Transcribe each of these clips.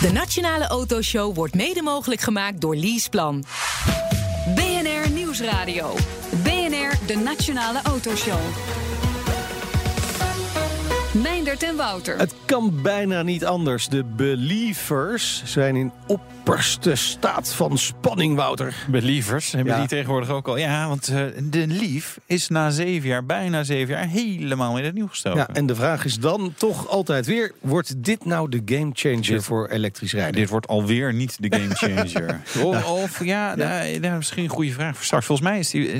De Nationale Autoshow wordt mede mogelijk gemaakt door Leaseplan. BNR Nieuwsradio. BNR, de Nationale Autoshow. Meindert en Wouter. Het kan bijna niet anders. De believers zijn in opperste staat van spanning, Wouter. Believers hebben Ja. die tegenwoordig ook al. Ja, want eh, de Leaf is na zeven jaar, bijna zeven jaar, helemaal in het nieuws gestoken. Ja, en de vraag is dan toch altijd weer: wordt dit nou de gamechanger Dit- voor elektrisch rijden? Dit wordt alweer niet de game changer. of, of ja, nou, nou, misschien een goede vraag voor straks. Volgens mij is die, eh,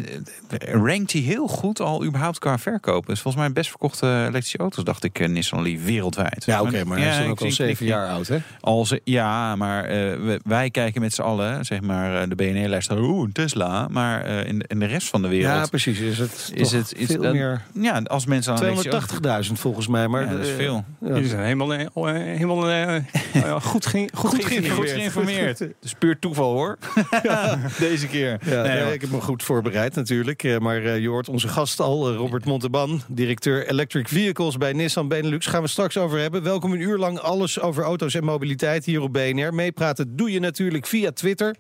eh, rankt hij heel goed al überhaupt qua verkopen. Dus volgens mij best verkochte elektrische auto's, dacht ik, eh, Nissan Leaf wereldwijd. ja, oké, maar hij is ook al zeven jaar oud, hè? Al ze, ja, maar eh, we- wij kijken met z'n allen, zeg maar, eh, de BNR-lijst, oeh, een Tesla. Maar eh, in, de- in de rest van de wereld Ja, precies. Is het is het is veel dat- meer? Ja, als mensen aan elektrische auto's- 280.000 volgens mij, maar Ja, dat is veel. ja. Jullie zijn helemaal, oh, helemaal eh, eh, goed, ge goed, Goed geïnformeerd. geïnformeerd. Het is puur toeval hoor. Deze keer. Ja, Nee, ik heb me goed voorbereid natuurlijk. Eh, Maar je hoort onze gast al, Robert Monteban, directeur Electric Vehicles bij Nissan Benelux. Gaan we straks over hebben. Welkom een uur lang alles over auto's en mobiliteit hier op BNR. Meepraten doe je natuurlijk via Twitter.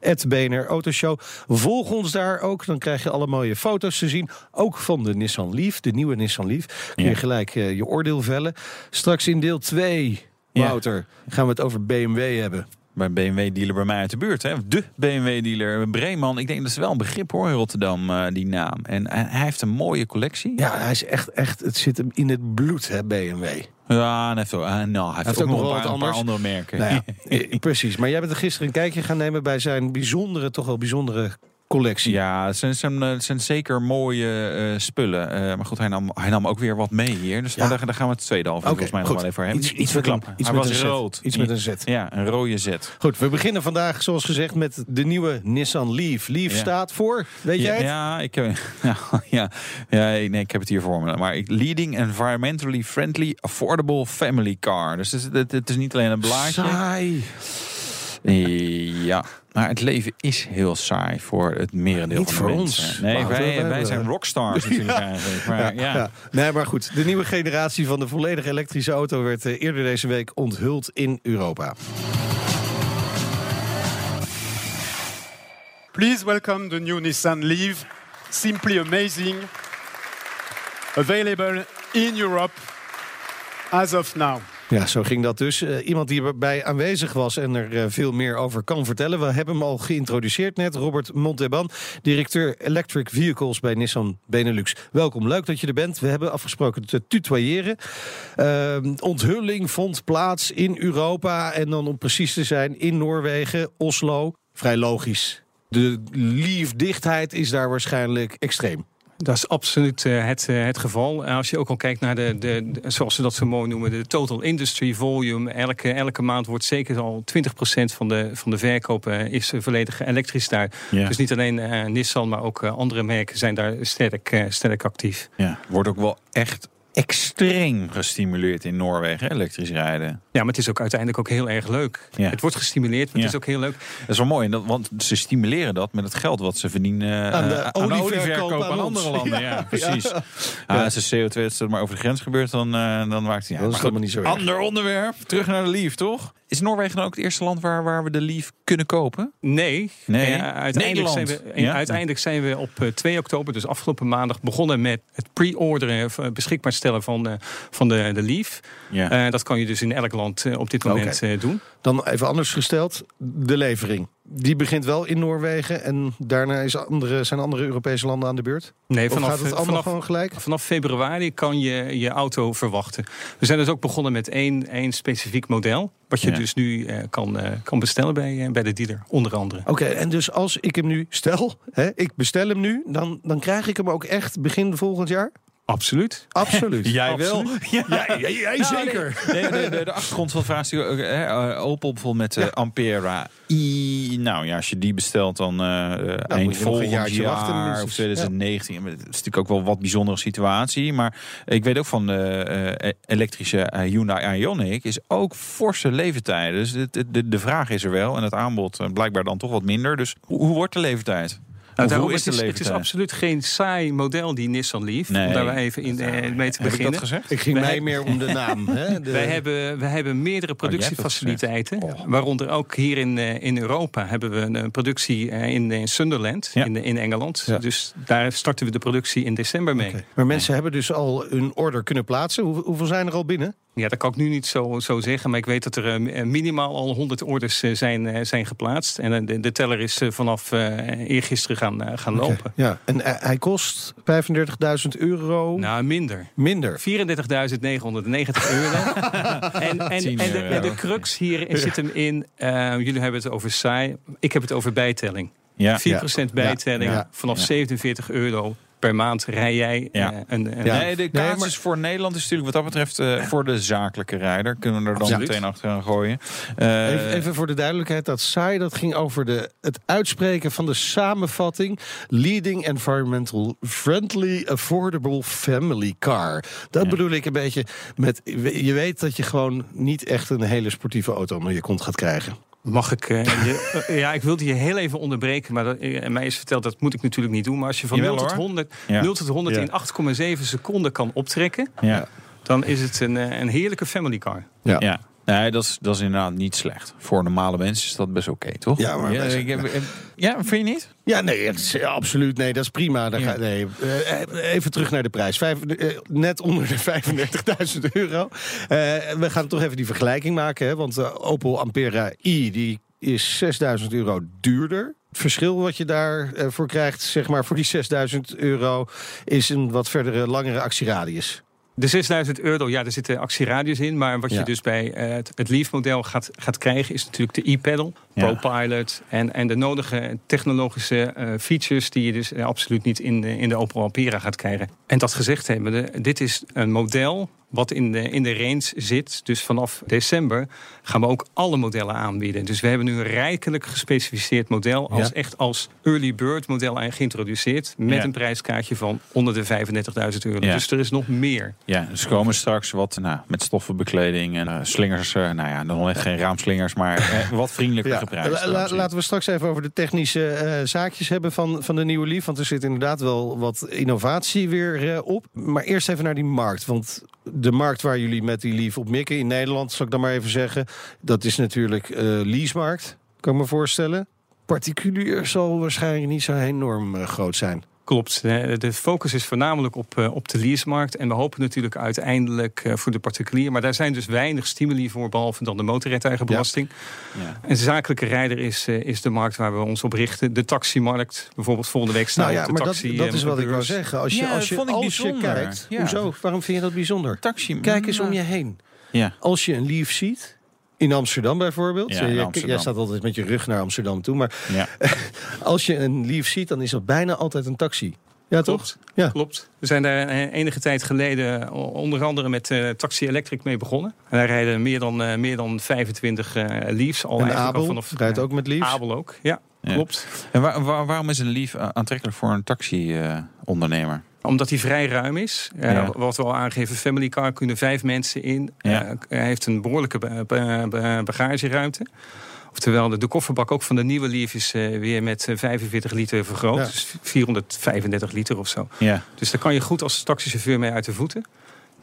Het BNR Autoshow. Volg ons daar ook. Dan krijg je alle mooie foto's te zien. Ook van de Nissan Leaf, de nieuwe Nissan Leaf. Kun je Ja. gelijk eh, je oordeel vellen. Straks in deel 2, Ja. Wouter, gaan we het over BMW hebben. Bij BMW-dealer bij mij uit de buurt. Hè? De BMW-dealer, Breeman. Ik denk dat is wel een begrip hoor in Rotterdam, eh, die naam. En hij hij heeft een mooie collectie. Ja, hij is echt, echt, het zit hem in het bloed, hè, BMW. Ja, en heeft, nou, hij heeft, heeft ook ook nog een wel paar, een paar andere merken. Nou ja, eh, precies. Maar jij bent er gisteren een kijkje gaan nemen bij zijn bijzondere, toch wel bijzondere collectie. Ja, het zijn, zijn, eh, het zijn zeker mooie eh, spullen. Eh, maar goed, hij nam, hij nam ook weer wat mee hier. Dus Ja. daar, daar gaan we het tweede half Oké, volgens mij nog wel even voor hebben. Iets, iets verklappen. iets hij met was een rood. Iets met een Z. Ja, een rode zet. Goed, we beginnen vandaag, zoals gezegd, met de nieuwe Nissan Leaf. Leaf Ja. staat voor, weet jij ja, het? Ja, ik, heb- ja, ja, ja, nee, ik heb het hier voor me. Maar ik, leading environmentally friendly affordable family car. Dus het, is- het, het is niet alleen een blaadje. Saai. Ja, maar het leven is heel saai voor het merendeel Niet van voor mensen. ons. Nee, wij, wij zijn rockstars natuurlijk eigenlijk. Maar, ja, Ja, Nee, maar goed. De nieuwe generatie van de volledig elektrische auto werd eh, eerder deze week onthuld in Europa. Please welcome the new Nissan Leaf. Simply amazing. Available in Europe as of now. Ja, zo ging dat dus. Eh, iemand die erbij aanwezig was en er eh, veel meer over kan vertellen. We hebben hem al geïntroduceerd net. Robert Monteban, directeur Electric Vehicles bij Nissan Benelux. Welkom, leuk dat je er bent. We hebben afgesproken te tutoyeren. Eh, onthulling vond plaats in Europa en dan om precies te zijn in Noorwegen, Oslo. Vrij logisch. De liefdichtheid is daar waarschijnlijk extreem. Dat is absoluut eh, het, eh, het geval. Als je ook al kijkt naar de, de, de- zoals ze dat zo mooi noemen, de total industry volume. Elke, elke maand wordt zeker al 20% van de, van de verkoop eh, is volledig elektrisch daar. Ja. Dus niet alleen Nissan, maar ook andere merken zijn daar sterk, sterk actief. ja, wordt ook wel echt extreem gestimuleerd in Noorwegen, elektrisch rijden. Ja, maar het is ook uiteindelijk ook heel erg leuk. Ja. Het wordt gestimuleerd, maar het Ja. is ook heel leuk. Dat is wel mooi, want ze stimuleren dat met het geld wat ze verdienen Aan de eh, aan de olieverkoop aan andere landen. Ja, Ja. precies. Ja. als de CO2 het maar over de grens gebeurt, dan, eh dan maakt het ja, Dat is maar allemaal niet zo erg. Ander onderwerp, terug naar de Leaf, toch? Is Noorwegen dan ook het eerste land waar, waar we de Leaf kunnen kopen? Nee, Nee? Eh, uiteindelijk, zijn we, Ja? uiteindelijk zijn we op eh, 2 oktober, dus afgelopen maandag, begonnen met het pre-orderen, eh, beschikbaar stellen van, eh, van de, de Leaf. Ja. Eh, dat kan je dus in elk land eh, op dit moment eh, doen. Dan even anders gesteld, de levering. Die begint wel in Noorwegen en daarna is andere, zijn andere Europese landen aan de beurt? Nee, Of vanaf, gaat het allemaal vanaf, gewoon gelijk? vanaf februari kan je je auto verwachten. We zijn dus ook begonnen met één, één specifiek model. Wat je Ja. dus nu eh, kan, eh, kan bestellen bij, eh, bij de dealer, onder andere. Oké, en dus als ik hem nu stel, hè, ik bestel hem nu, dan, dan krijg ik hem ook echt begin volgend jaar? Absoluut. Absoluut. Jij wel? Ja, Ja, jij, jij Nou, zeker. Nee, nee, de, de, de achtergrond van de vraag is eh, Opel bijvoorbeeld met eh, Ampera i. Nou ja, als je die bestelt dan eh, moet eind volgend jaar wachten of 2019. Het is natuurlijk ook wel wat bijzondere situatie. Maar ik weet ook van de elektrische Hyundai Ioniq is ook forse leeftijden. Dus de, de, de vraag is er wel en het aanbod blijkbaar dan toch wat minder. Dus hoe, hoe wordt de leeftijd? Nou, daarom, hoe het, is het is absoluut geen saai model, die Nissan Leaf. Nee. Om daar maar even in, eh, mee te Heb ik beginnen. dat gezegd? Ik ging Wij mij meer om de naam. Hè? De- Wij hebben, wij hebben meerdere Oh, productiefaciliteiten. Oh. Waaronder ook hier in, eh, in Europa hebben we een eh, productie eh, in, in Sunderland, Ja. in, in Engeland. Ja. Dus daar starten we de productie in december mee. Maar mensen hebben dus al hun order kunnen plaatsen. Hoe- hoeveel zijn er al binnen? Ja, dat kan ik nu niet zo, zo zeggen. Maar ik weet dat er eh, minimaal al 100 orders eh, zijn, eh, zijn geplaatst. En de, de teller is vanaf eh eergisteren gaan, gaan lopen. Ja, en hij kost 35.000 euro Nou, minder. minder. 34.990 euro. en en, 10 en, de, en de crux hier zit hem in... jullie hebben het over saai. Ik heb het over bijtelling. 4% Ja. bijtelling. Ja. Vanaf Ja. 47 euro per maand rij jij Ja. eh, een, een Ja. Nee, de Nee, kaart maar- is voor Nederland is natuurlijk wat dat betreft eh, voor de zakelijke rijder. Kunnen we er dan Absoluut. meteen achteraan gooien. Eh, Even, even voor de duidelijkheid, dat saai dat ging over de, het uitspreken van de samenvatting Leading Environmental Friendly Affordable Family Car. Dat Ja. bedoel ik een beetje met, je weet dat je gewoon niet echt een hele sportieve auto onder je kont gaat krijgen. Mag ik... eh, je- eh, ja, ik wilde je heel even onderbreken. Maar dat, eh, mij is verteld, dat moet ik natuurlijk niet doen. Maar als je van Jawel, 0 tot hoor. 100, Ja. 0 tot 100 Ja. in 8,7 seconden kan optrekken... ja. dan is het een, een heerlijke family car. Ja. Nee, dat is, dat is inderdaad niet slecht. Voor normale mensen is dat best oké, toch? Ja, maar zijn- ik heb- ja, vind je niet? Ja, nee, het is- ja, absoluut. Nee, dat is prima. Daar ga, nee, eh, even terug naar de prijs. Vijf, eh, net onder de 35.000 euro. Eh, we gaan toch even die vergelijking maken. Hè, want de Opel Ampera i die is 6.000 euro duurder. Het verschil wat je daarvoor voor krijgt, zeg maar voor die 6.000 euro, is een wat verdere, langere actieradius. De 6000 euro, ja, er zitten actieradius in. Maar wat Ja. je dus bij eh, het, het Leaf-model gaat, gaat krijgen... is natuurlijk de e-pedal, Ja. ProPilot... En, en de nodige technologische eh, features... die je dus eh, absoluut niet in de, in de Opel Ampera gaat krijgen. En dat gezegd hebbende, dit is een model wat in de, in de range zit. Dus vanaf december gaan we ook alle modellen aanbieden. Dus we hebben nu een rijkelijk gespecificeerd model... als Ja. echt als early bird model geïntroduceerd... met Ja. een prijskaartje van onder de 35.000 euro. Ja. Dus er is nog meer. Ja, dus komen straks wat nou, met stoffenbekleding en eh, slingers. eh, nou ja, dan echt geen raamslingers, maar eh, wat vriendelijker Ja, geprijsd. la- la- laten we straks even over de technische eh, zaakjes hebben van, van de nieuwe Leaf. Want er zit inderdaad wel wat innovatie weer op. Maar eerst even naar die markt. Want de markt waar jullie met die Leaf op mikken in Nederland, zal ik dan maar even zeggen. Dat is natuurlijk eh leasemarkt, kan ik me voorstellen. Particulier zal waarschijnlijk niet zo enorm eh, groot zijn. Klopt. De de focus is voornamelijk op, eh, op de leasemarkt. En we hopen natuurlijk uiteindelijk eh, voor de particulier. Maar daar zijn dus weinig stimuli voor, behalve dan de motorrijtuigenbelasting. Ja. En zakelijke rijder is, eh, is de markt waar we ons op richten. De taximarkt, bijvoorbeeld volgende week staan Nou ja, de maar dat, taxi. dat is wat ik wou beurs. zeggen. Als je, Ja, als je, dat vond ik als je bijzonder. kijkt, Ja. hoezo? Waarom vind je dat bijzonder? Taxi. Kijk eens om je heen. Ja. Als je een Leaf ziet, in Amsterdam bijvoorbeeld. Ja, Jij- in jij- Amsterdam. Jij staat altijd met je rug naar Amsterdam toe. Maar Ja. als je een Leaf ziet, dan is dat bijna altijd een taxi. Ja, toch? Klopt. Ja. Klopt. We zijn daar eh, enige tijd geleden onder andere met eh, Taxi Electric mee begonnen. En daar rijden meer dan, eh, meer dan 25 eh Leafs al En eigenlijk al Abel vanaf rijdt ook met Leafs. Abel ook, ja. Ja. Klopt. En waar- waar- waarom is een Leaf aantrekkelijk voor een taxi-ondernemer? Omdat hij vrij ruim is. Eh, Ja. Wat we al aangeven, family car kunnen vijf mensen in. Ja. Eh, hij heeft een behoorlijke ba- ba- ba- bagageruimte. Oftewel, de, de kofferbak ook van de nieuwe Leaf is eh, weer met eh, 45 liter vergroot. Ja. Dus 435 liter of zo. ja. Dus daar kan je goed als taxichauffeur mee uit de voeten.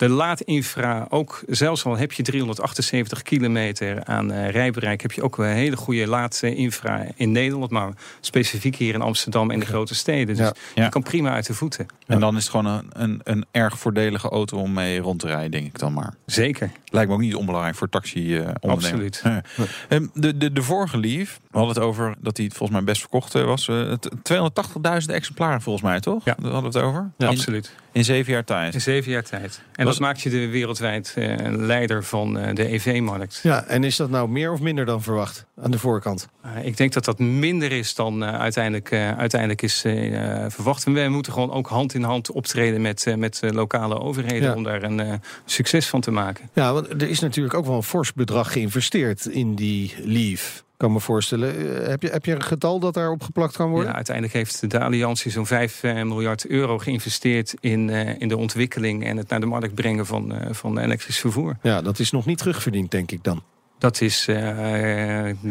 De laadinfra, ook zelfs al heb je 378 kilometer aan eh, rijbereik... heb je ook een hele goede laadinfra in Nederland. Maar specifiek hier in Amsterdam en de grote steden. Dus Ja. Ja. je kan prima uit de voeten. En dan is het gewoon een, een, een erg voordelige auto om mee rond te rijden, denk ik dan maar. Zeker. Lijkt me ook niet onbelangrijk voor taxi-ondernemers. Absoluut. de, de, de vorige Leaf, we hadden het over dat hij volgens mij best verkocht eh, was. eh, het- 280.000 exemplaren volgens mij, toch? Ja. Daar hadden we het over. in, Absoluut. in zeven jaar tijd. In zeven jaar tijd. En Was- dat maakt je de wereldwijd eh, leider van eh, de EV-markt. Ja, en is dat nou meer of minder dan verwacht aan de voorkant? Uh, ik denk dat dat minder is dan uh, uiteindelijk, uh, uiteindelijk is uh, verwacht. En wij moeten gewoon ook hand in hand optreden met, met lokale overheden Ja. om daar een succes van te maken. Ja, want er is natuurlijk ook wel een fors bedrag geïnvesteerd in die Leaf. Kan me voorstellen. Heb je, heb je een getal dat daarop geplakt kan worden? Ja, uiteindelijk heeft de Alliantie zo'n 5 miljard euro geïnvesteerd in, uh, in de ontwikkeling en het naar de markt brengen van, uh, van elektrisch vervoer. Ja, dat is nog niet terugverdiend, denk ik dan. Dat is uh,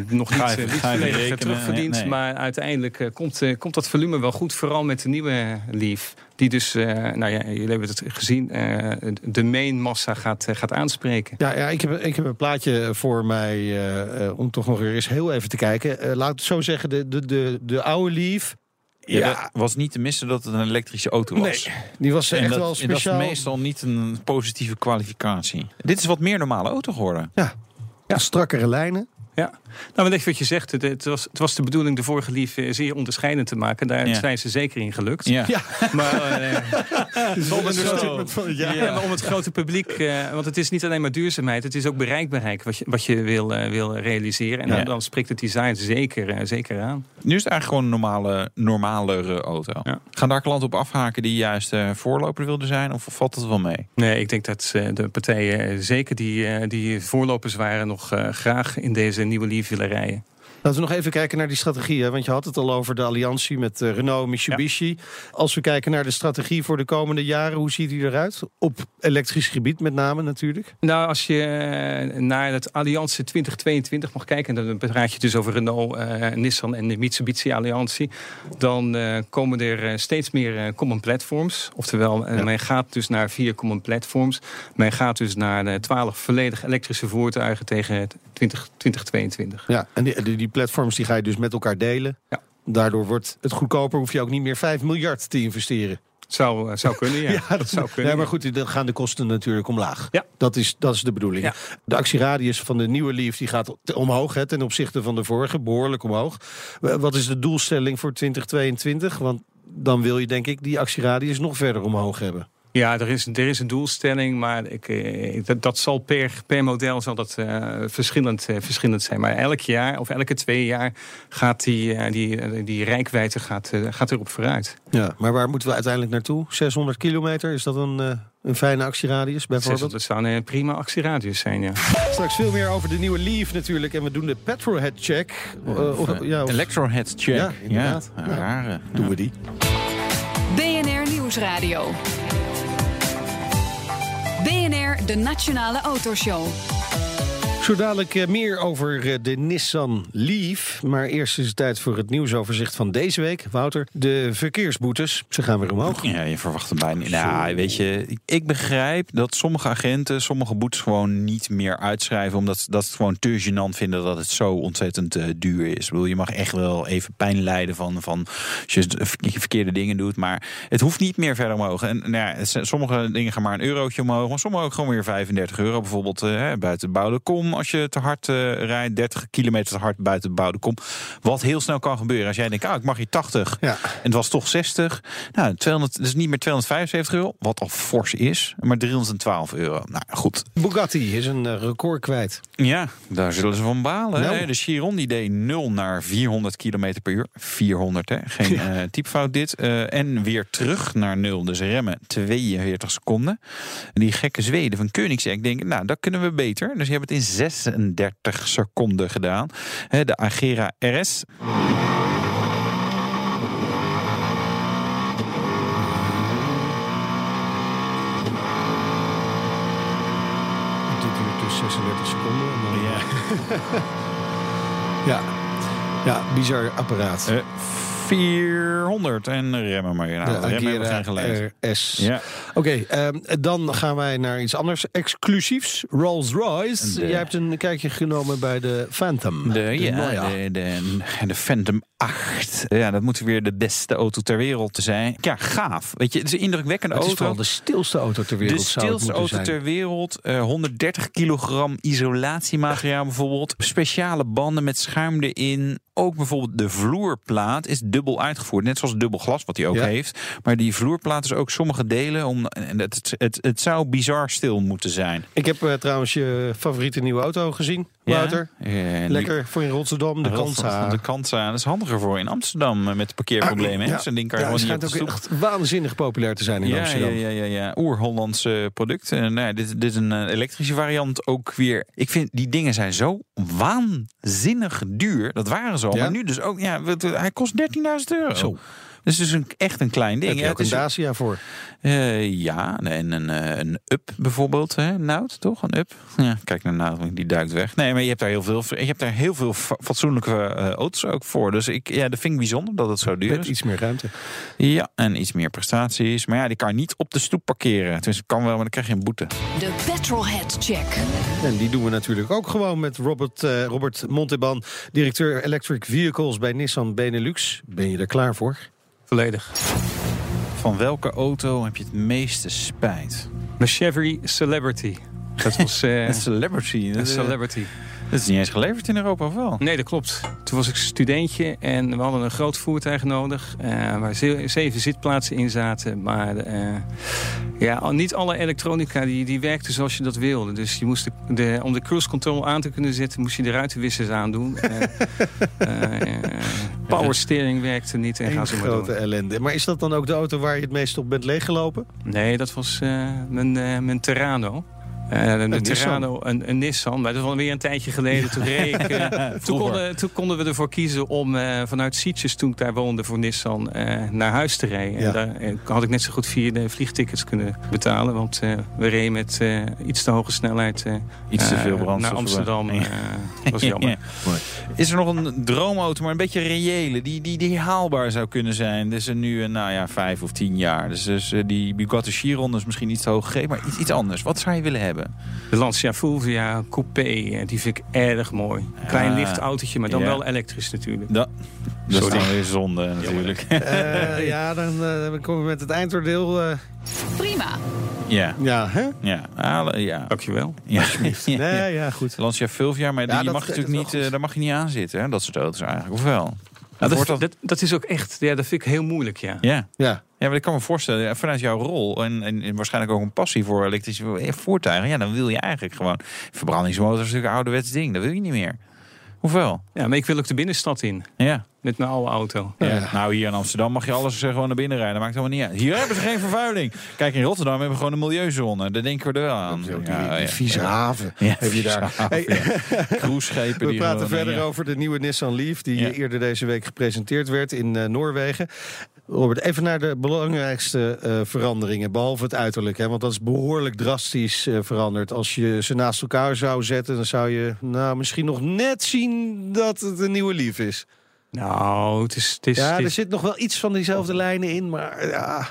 nog Ga niet, volledig terugverdiend. Nee. Maar uiteindelijk uh, komt, uh, komt dat volume wel goed. Vooral met de nieuwe Leaf. Die dus, uh, nou ja, jullie hebben het gezien, uh, de main massa gaat, uh, gaat aanspreken. Ja, ja ik, heb, ik heb een plaatje voor mij uh, uh, om toch nog weer eens heel even te kijken. Uh, laat ik het zo zeggen, de, de, de, de oude Leaf. Ja, ja, was niet te missen dat het een elektrische auto was. Nee, die was echt en dat, wel speciaal. dat is meestal niet een positieve kwalificatie. Dit is wat meer normale auto geworden. Ja, ja. strakkere lijnen. Ja, nou, echt wat je zegt, het, het, was, het was de bedoeling de vorige lief uh, zeer onderscheidend te maken. Daar ja. zijn ze zeker in gelukt. Ja. ja. Maar, uh, dus om, het van, ja. ja. maar om het grote publiek, uh, want het is niet alleen maar duurzaamheid, het is ook bereikbaarheid wat je, wat je wil, uh, wil realiseren. En dan, dan, spreekt het design zeker, zeker aan. Nu is het eigenlijk gewoon een normale, normalere auto. Gaan daar klanten op afhaken die juist voorloper wilden zijn, of valt dat wel mee? Nee, ik denk dat de partijen, zeker die, die voorlopers waren, nog graag in deze nieuwe Leaf willen rijden. Laten we nog even kijken naar die strategie. Hè? Want je had het al over de alliantie met uh, Renault Mitsubishi. Ja. Als we kijken naar de strategie voor de komende jaren, hoe ziet die eruit? Op elektrisch gebied met name natuurlijk. Nou, als je naar het Alliantie 2022 mag kijken... en dan praat je dus over Renault, uh, Nissan en de Mitsubishi Alliantie... dan uh, komen er steeds meer common platforms. Oftewel, ja. men gaat dus naar vier common platforms. Men gaat dus naar 12 volledig elektrische voertuigen tegen 20, 2022. Ja, en die, die, die platforms die ga je dus met elkaar delen. Ja. Daardoor wordt het goedkoper, hoef je ook niet meer 5 miljard te investeren. Zou, zou kunnen, ja. ja dat zou kunnen. Ja, maar goed, dan gaan de kosten natuurlijk omlaag. Ja. Dat, is, dat is de bedoeling. Ja. De actieradius van de nieuwe Leaf die gaat omhoog hè, ten opzichte van de vorige, behoorlijk omhoog. Wat is de doelstelling voor 2022? Want dan wil je denk ik die actieradius nog verder omhoog hebben. Ja, er is, er is een doelstelling, maar ik, ik, dat, dat zal per, per model zal dat, uh, verschillend, uh, verschillend zijn. Maar elk jaar of elke twee jaar gaat die, uh, die, die rijkwijde gaat, gaat erop vooruit. Ja, maar waar moeten we uiteindelijk naartoe? 600 kilometer, is dat een, een fijne actieradius bijvoorbeeld? Dat zou een prima actieradius zijn, ja. Straks veel meer over de nieuwe Leaf natuurlijk. En we doen de petrolhead check. Of, ja, of... Electrohead check. Ja, inderdaad. Ja, rare. Doen we die. BNR Nieuwsradio. BNR, de Nationale Autoshow. Zo dadelijk uh, meer over uh, de Nissan Leaf. Maar eerst is het tijd voor het nieuwsoverzicht van deze week. Wouter, de verkeersboetes, ze gaan weer omhoog. Ja, je verwacht hem bijna niet. Nou, weet je, ik begrijp dat sommige agenten sommige boetes gewoon niet meer uitschrijven. Omdat dat ze het gewoon te gênant vinden dat het zo ontzettend uh, duur is. Ik je mag echt wel even pijn lijden van, van als je verkeerde dingen doet. Maar het hoeft niet meer verder omhoog. En nou ja, sommige dingen gaan maar een eurotje omhoog. Maar sommige ook gewoon weer 35 euro. Bijvoorbeeld buiten Bouwde Kom als je te hard uh, rijdt, 30 kilometer te hard buiten de bouwde kom. Wat heel snel kan gebeuren. Als jij denkt, ah, ik mag hier 80 ja. en het was toch 60. Nou, 200, dus niet meer 275 euro, wat al fors is, maar 312 euro. Nou goed. Bugatti is een uh, record kwijt. Ja, daar zullen ze van balen. Nou. De Chiron die deed 0 naar 400 kilometer per uur. 400, hè? Geen ja. uh, typfout dit. en weer terug naar 0. Dus remmen 42 seconden. En die gekke Zweden van Koenigsegg denken, nou, dat kunnen we beter. Dus je hebt het in 36 seconden gedaan. De Agera RS. Dit duurt dus 36 seconden. En dan... Ja. ja. ja, bizar apparaat. Uh, 400 en remmen maar. Nou, de remmen hebben geen. RS. Ja. Oké, okay, um, dan gaan wij naar iets anders exclusiefs. Rolls-Royce. De... Jij hebt een kijkje genomen bij de Phantom. De, de ja, de, de, de, Phantom 8. Ja, dat moet weer de beste auto ter wereld te zijn. Ja, gaaf. Weet je, het is een indrukwekkende het auto. Het is vooral de stilste auto ter wereld. De stilste auto zijn. ter wereld. Uh, 130 kilogram isolatiemateriaal bijvoorbeeld. Speciale banden met schuim erin. Ook bijvoorbeeld de vloerplaat is dubbel uitgevoerd. Net zoals dubbel glas wat hij ook ja. heeft. Maar die vloerplaat is ook sommige delen. Om, en het, het, het zou bizar stil moeten zijn. Ik heb uh, trouwens je favoriete nieuwe auto gezien, Wouter. Ja? Lekker voor in Rotterdam, de Kansa. De Kansa, dat is handiger voor in Amsterdam met de parkeerproblemen. Ja. Zo'n ding kan je ja, gewoon het niet schijnt ook echt waanzinnig populair te zijn in ja, Amsterdam. Ja, ja, ja, ja. Oer-Hollands uh, product. Uh, nou, dit, dit is een elektrische variant ook weer. Ik vind die dingen zijn zo waanzinnig duur. Dat waren ze al. Ja? Maar nu dus ook. Ja, hij kost 13.000 euro. Zo. Dus het is een, echt een klein ding. Heb je Ja, ook het een Dacia voor? Eh, ja, en een, eh, een up bijvoorbeeld. Hè? Nout, toch? Een up. Ja, kijk naar Nout, die duikt weg. Nee, maar je hebt daar heel veel, je hebt daar heel veel fa- fatsoenlijke eh, auto's ook voor. Dus ik, ja, dat vind ik bijzonder dat het zo duur Met is. iets meer ruimte. Ja, en iets meer prestaties. Maar ja, die kan je niet op de stoep parkeren. Dus kan wel, maar dan krijg je een boete. De Petrolhead Check. En die doen we natuurlijk ook gewoon met Robert, eh, Robert Monteban, directeur Electric Vehicles bij Nissan Benelux. Ben je er klaar voor? Volledig. Van welke auto heb je het meeste spijt? Mijn Chevy Celebrity. Dat was eh, Een celebrity. een is- celebrity. Dat is niet eens geleverd in Europa, of wel? Nee, dat klopt. Toen was ik studentje en we hadden een groot voertuig nodig. eh, waar ze- zeven zitplaatsen in zaten. Maar eh, ja, niet alle elektronica die, die werkte zoals je dat wilde. Dus je moest de, de- om de cruise control aan te kunnen zetten... moest je de ruitenwissers aandoen. Eh, eh, power steering werkte niet. En ga zo maar grote door. ellende. Maar is dat dan ook de auto waar je het meest op bent leeggelopen? Nee, dat was eh, mijn, eh, mijn Terrano. Eh, een, Nissan. Terrano, een, een Nissan. Maar dat is alweer een tijdje geleden. Toen, reed eh, toen, konden, toen konden we ervoor kiezen om eh, vanuit Sietjes, toen ik daar woonde voor Nissan, naar huis te rijden. Ja. En daar had ik net zo goed vier de vliegtickets kunnen betalen. Want we reden met iets te hoge snelheid Iets te veel brandstof. naar Amsterdam. Ja. dat was jammer. Ja. Is er nog een droomauto, maar een beetje reële, die, die, die haalbaar zou kunnen zijn? Dus nu, een, nou ja, vijf of tien jaar. Dus, dus die Bugatti Chiron is misschien iets te hoog gegeven, maar iets, iets anders. Wat zou je willen hebben? De Lancia Fulvia Coupé, eh, die vind ik erg mooi. Klein Ja. licht autootje, maar dan Ja. wel elektrisch natuurlijk. Dat, dat is dan weer zonde natuurlijk. Eh, ja, dan eh, komen we met het eindoordeel. eh, Prima. ja, ja, hè? ja, halen, ja. Dankjewel. ja. Nee, ja, goed. Lancia Fulvia, maar die, Ja, je dat- mag dat natuurlijk niet, eh, daar mag je niet aan zitten, hè? dat soort auto's eigenlijk. Of wel? Nou, dat, dat is ook echt, ja, dat vind ik heel moeilijk, ja. Ja. Ja. Ja, maar ik kan me voorstellen, vanuit jouw rol en, en, en waarschijnlijk ook een passie voor elektrische voertuigen, ja, dan wil je eigenlijk gewoon. Verbrandingsmotor is natuurlijk een ouderwets ding, dat wil je niet meer. Hoeveel? Ja, maar ik wil ook de binnenstad in. Ja. Met mijn oude auto. ja. Nou, hier in Amsterdam mag je alles eh, gewoon naar binnen rijden. Maakt helemaal niet uit. Hier hebben ze geen vervuiling. Kijk, in Rotterdam hebben we gewoon een milieuzone. Daar denken we er wel aan. Die, Ja, die vieze haven Ja, heb je daar. Hey, Cruiseschepen. We die praten gewoon, verder ja. over de nieuwe Nissan Leaf... die Ja. eerder deze week gepresenteerd werd in eh, Noorwegen. Robert, even naar de belangrijkste eh, veranderingen, behalve het uiterlijk. Hè, want dat is behoorlijk drastisch eh, veranderd. Als je ze naast elkaar zou zetten, dan zou je nou, misschien nog net zien dat het een nieuwe Leaf is. Nou, het is... Het is, Ja, er is- zit nog wel iets van diezelfde lijnen in, maar ja,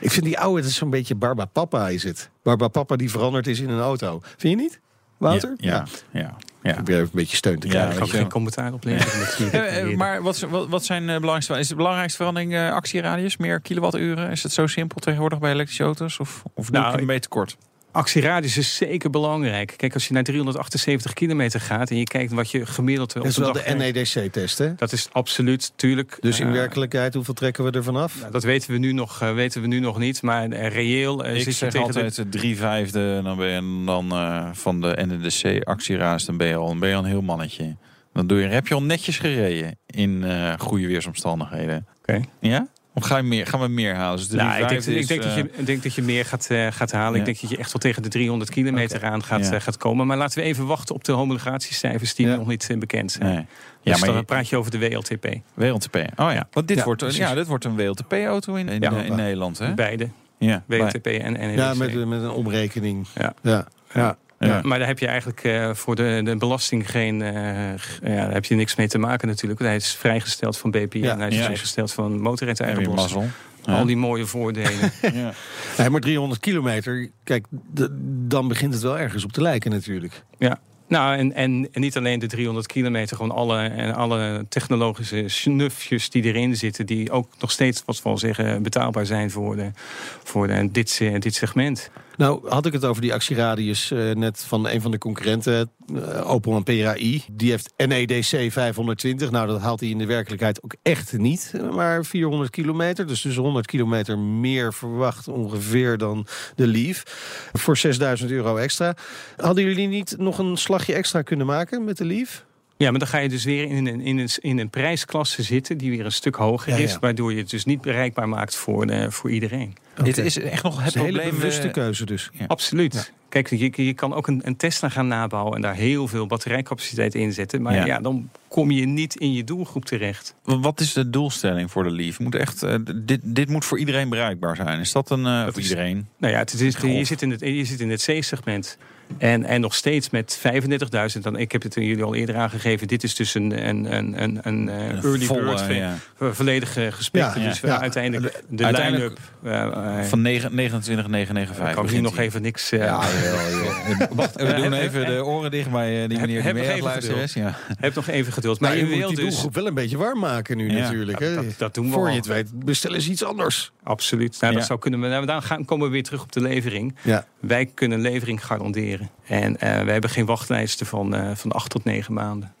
ik vind die oude, het is zo'n beetje Barba Papa is het. Barba Papa die veranderd is in een auto. Vind je niet, Wouter? Ja, ja, ja. ja. Ik probeer even een beetje steun te Ja, krijgen. ik je geen commentaar op leveren. Eh, eh, maar wat, wat, wat zijn de belangrijkste... Is de belangrijkste verandering eh, actieradius? Meer kilowatturen? Is het zo simpel tegenwoordig bij elektrische auto's? Of, of doe Nou, ik een beetje kort? Actieradius is zeker belangrijk. Kijk, als je naar 378 kilometer gaat... en je kijkt wat je gemiddeld op Dat is wel de. NEDC-test, hè? Dat is absoluut, tuurlijk. Dus in eh, werkelijkheid, hoeveel trekken we ervan af? nou, dat weten we, nu nog, eh, weten we nu nog niet. Maar eh, reëel eh, Ik zit je zeg tegen altijd de... drie vijfde. En dan ben je dan eh, van de NEDC actieraas. Dan ben je al, dan ben je al een heel mannetje. Dan doe je, heb je al netjes gereden in eh, goede weersomstandigheden. Oké. Ja? Of ga je meer, gaan we meer halen? Dus de Nou, ik, denk, 3,5 ik, denk is, dat je, eh, ik denk dat je meer gaat, eh, gaat halen. Ja. Ik denk dat je echt wel tegen de 300 kilometer aan gaat, Ja. eh, gaat komen. Maar laten we even wachten op de homologatiecijfers die Ja. nog niet bekend zijn. Nee. Ja, Ja, dus maar dan je- praat je over de WLTP. WLTP. Oh ja, want dit, Ja, wordt, precies. ja, dit wordt een WLTP-auto in, in, Ja. in Nederland. Hè? Beide, Ja, WLTP en NEDC. Ja, met, met een omrekening. Ja. ja. Ja. Ja. Maar daar heb je eigenlijk eh, voor de, de belasting geen. eh, daar heb je niks mee te maken natuurlijk. Want Hij is vrijgesteld van BPM. Ja. Hij is Ja. vrijgesteld van mazzel. Al die mooie voordelen. Ja. Nee, maar 300 kilometer, kijk, dan begint het wel ergens op te lijken natuurlijk. ja. Nou, en, en, en niet alleen de 300 kilometer, gewoon alle, en alle technologische snufjes die erin zitten, die ook nog steeds, wat we al zeggen, betaalbaar zijn voor, de, voor de, dit, eh, dit segment. Nou, had ik het over die actieradius eh, net van een van de concurrenten, eh, Opel en PRI. Die heeft NEDC 520. Nou, dat haalt hij in de werkelijkheid ook echt niet. eh, Maar 400 kilometer, dus dus 100 kilometer meer verwacht ongeveer dan de Leaf. Voor 6000 euro extra. Hadden jullie niet nog een slagje extra kunnen maken met de Leaf? Ja, maar dan ga je dus weer in een, in een, in een prijsklasse zitten die weer een stuk hoger Ja, ja. is, waardoor je het dus niet bereikbaar maakt voor, de, voor iedereen. Dit is echt nog het hele bewuste eh, keuze dus. Ja. Absoluut. Kijk, je, je kan ook een, een Tesla gaan nabouwen en daar heel veel batterijcapaciteit in zetten. Maar Ja. ja. dan kom je niet in je doelgroep terecht. Wat is de doelstelling voor de Leaf? Moet echt, eh, dit, dit moet voor iedereen bereikbaar zijn. Is dat een eh, Dat voor is- iedereen? Nou ja, het is, je, zit in het, je zit in het C-segment. En, en nog steeds met 35.000. Dan, ik heb het jullie al eerder aangegeven. Dit is dus een, een, een, een, een eh, early volle, bird. ja. gesprekken. Ja, dus ja. we Ja. uiteindelijk de Uiteindelijk- line-up. eh, eh, Van 9 29,995. kan ik nu nog even niks... eh, Ja. Wacht, we doen even de oren dicht bij eh, die Heb- meneer die heb is. Ja. Heb nog even geduld. Maar Maar je je moet wil die dus... doelgroep wel een beetje warm maken nu Ja. natuurlijk. Hè? Dat, dat doen we Voor al. je het weet, bestellen ze iets anders. Absoluut. Nou, Ja. dat zou kunnen. Maar dan gaan, komen we weer terug op de levering. Ja. Wij kunnen levering garanderen. En eh wij hebben geen wachtlijsten van, eh van acht tot negen maanden.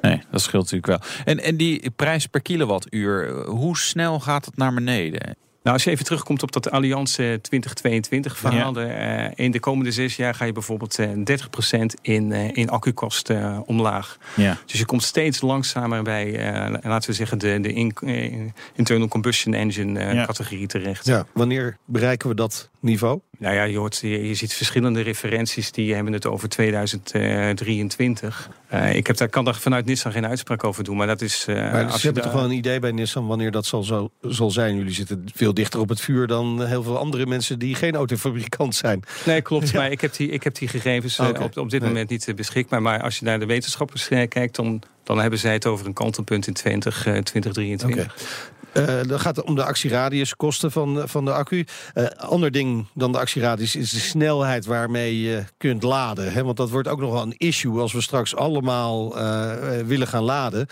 Nee, dat scheelt natuurlijk wel. En, en die prijs per kilowattuur, hoe snel gaat het naar beneden? Nou, als je even terugkomt op dat Allianz eh, 2022 verhaal. de, eh, in de komende zes jaar ga je bijvoorbeeld eh 30% in, eh, in accukosten eh, omlaag. Ja. Dus je komt steeds langzamer bij, eh, laten we zeggen, de, de in- internal combustion engine eh, Ja. categorie terecht. Ja, wanneer bereiken we dat niveau? Nou ja, je, hoort, je, je ziet verschillende referenties die hebben het over 2023. Eh, ik heb daar, kan daar vanuit Nissan geen uitspraak over doen, maar dat is. eh, Maar ze je hebben toch wel een idee bij Nissan wanneer dat zal, zo, zal zijn. Jullie zitten veel dichter op het vuur dan heel veel andere mensen die geen autofabrikant zijn. Nee, klopt. Ja. Maar ik heb die, ik heb die gegevens eh, op, op dit Nee. moment niet eh, beschikbaar. Maar als je naar de wetenschappers eh, kijkt, dan, dan hebben zij het over een kantelpunt in 20, eh, 2023. Eh, dan gaat om de actieradius, kosten van, van de accu. Eh ander ding dan de actieradius is de snelheid waarmee je kunt laden. Hè? Want dat wordt ook nog wel een issue als we straks allemaal eh, willen gaan laden.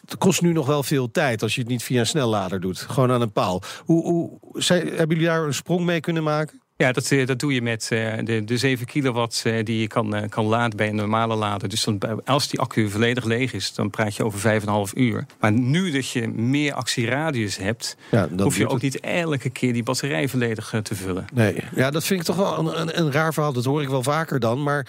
Het kost nu nog wel veel tijd als je het niet via een snellader doet. Gewoon aan een paal. Hoe, hoe, hebben jullie daar een sprong mee kunnen maken? Ja, dat, eh, dat doe je met eh, de, de 7 kilowatt eh, die je kan, kan laden bij een normale lader. Dus dan, als die accu volledig leeg is, dan praat je over 5,5 uur. Maar nu dat je meer actieradius hebt, Ja, hoef je ook het. niet elke keer die batterij volledig te vullen. Nee, ja, dat vind ik toch wel een, een, een raar verhaal. Dat hoor ik wel vaker dan. Maar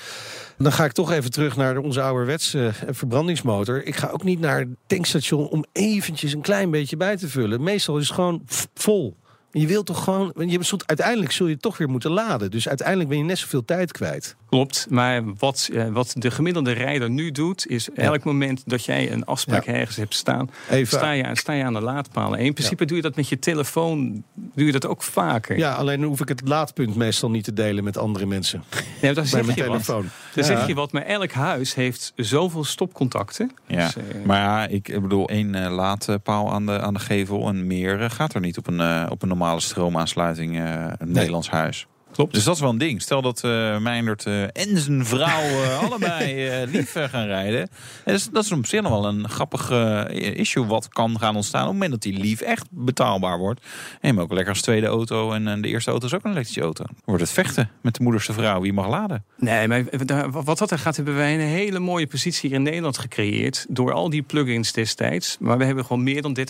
dan ga ik toch even terug naar onze ouderwetse verbrandingsmotor. Ik ga ook niet naar het tankstation om eventjes een klein beetje bij te vullen. Meestal is het gewoon vol. Je wilt toch gewoon. Je zult, uiteindelijk zul je toch weer moeten laden. Dus uiteindelijk ben je net zoveel tijd kwijt. Klopt, maar wat, eh, wat de gemiddelde rijder nu doet, is elk moment dat jij een afspraak Ja. ergens hebt staan, Even. sta je, sta je aan de laadpalen. En in principe doe je dat met je telefoon, doe je dat ook vaker. Ja, alleen dan hoef ik het laadpunt meestal niet te delen met andere mensen. Nee, dan bij zeg mijn je wat. telefoon. Dan Ja. zeg je wat, maar elk huis heeft zoveel stopcontacten. Ja, Dus, eh, maar ja, ik bedoel, één eh, laadpaal aan de, aan de gevel en meer gaat er niet op een, eh, op een normale stroomaansluiting eh, een Nederlands huis. Klopt. Dus dat is wel een ding. Stel dat eh Meindert eh, en zijn vrouw eh, allebei eh, lief gaan rijden. En dat, is, dat is op zich nog wel een grappig issue wat kan gaan ontstaan. Op het moment dat die lief echt betaalbaar wordt. En je hem ook lekker als tweede auto. En de eerste auto is ook een elektrische auto. Wordt het vechten met de moederste vrouw. Wie mag laden? Nee, maar wat dat er gaat, hebben wij een hele mooie positie hier in Nederland gecreëerd. Door al die plugins destijds. Maar we hebben gewoon meer dan 30.000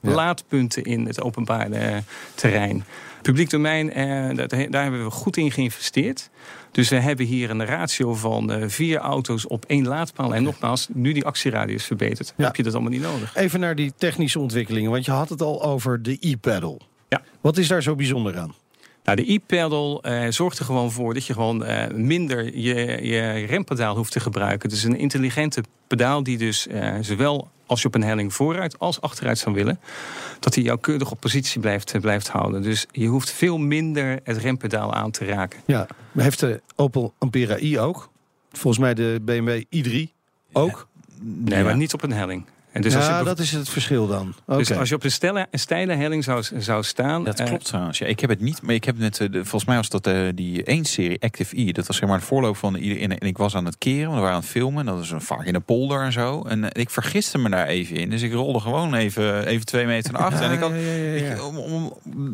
Ja. laadpunten in het openbare terrein. Publiek domein, eh, daar hebben we goed in geïnvesteerd. Dus we hebben hier een ratio van eh, vier auto's op één laadpaal. En nogmaals, nu die actieradius verbeterd, Ja. heb je dat allemaal niet nodig. Even naar die technische ontwikkelingen. Want je had het al over de e-pedal. Ja. Wat is daar zo bijzonder aan? Nou, de e-pedal eh, zorgt er gewoon voor dat je gewoon eh, minder je, je rempedaal hoeft te gebruiken. Het is een intelligente pedaal die dus eh, zowel als je op een helling vooruit als achteruit zou willen, dat hij jou keurig op positie blijft, eh, blijft houden. Dus je hoeft veel minder het rempedaal aan te raken. Ja, maar heeft de Opel Ampera i ook? Volgens mij de BMW i3 ook? Nee, Ja. maar niet op een helling. En dus ja, als je, bev- dat is het verschil dan. Oké. dus als je op een steile, een steile helling zou, zou staan. Dat eh, klopt trouwens. Ja, ik heb het niet, maar ik heb net, eh, de, volgens mij was dat eh, die 1-serie Active E. Dat was zeg maar de voorloop van de. En, en ik was aan het keren, we waren aan het filmen. Dat was een vaak in een polder en zo. En ik vergiste me daar even in. Dus ik rolde gewoon even, even twee meter naar achter. en ik had, Ja, ja, ja, ja. ik- om, om,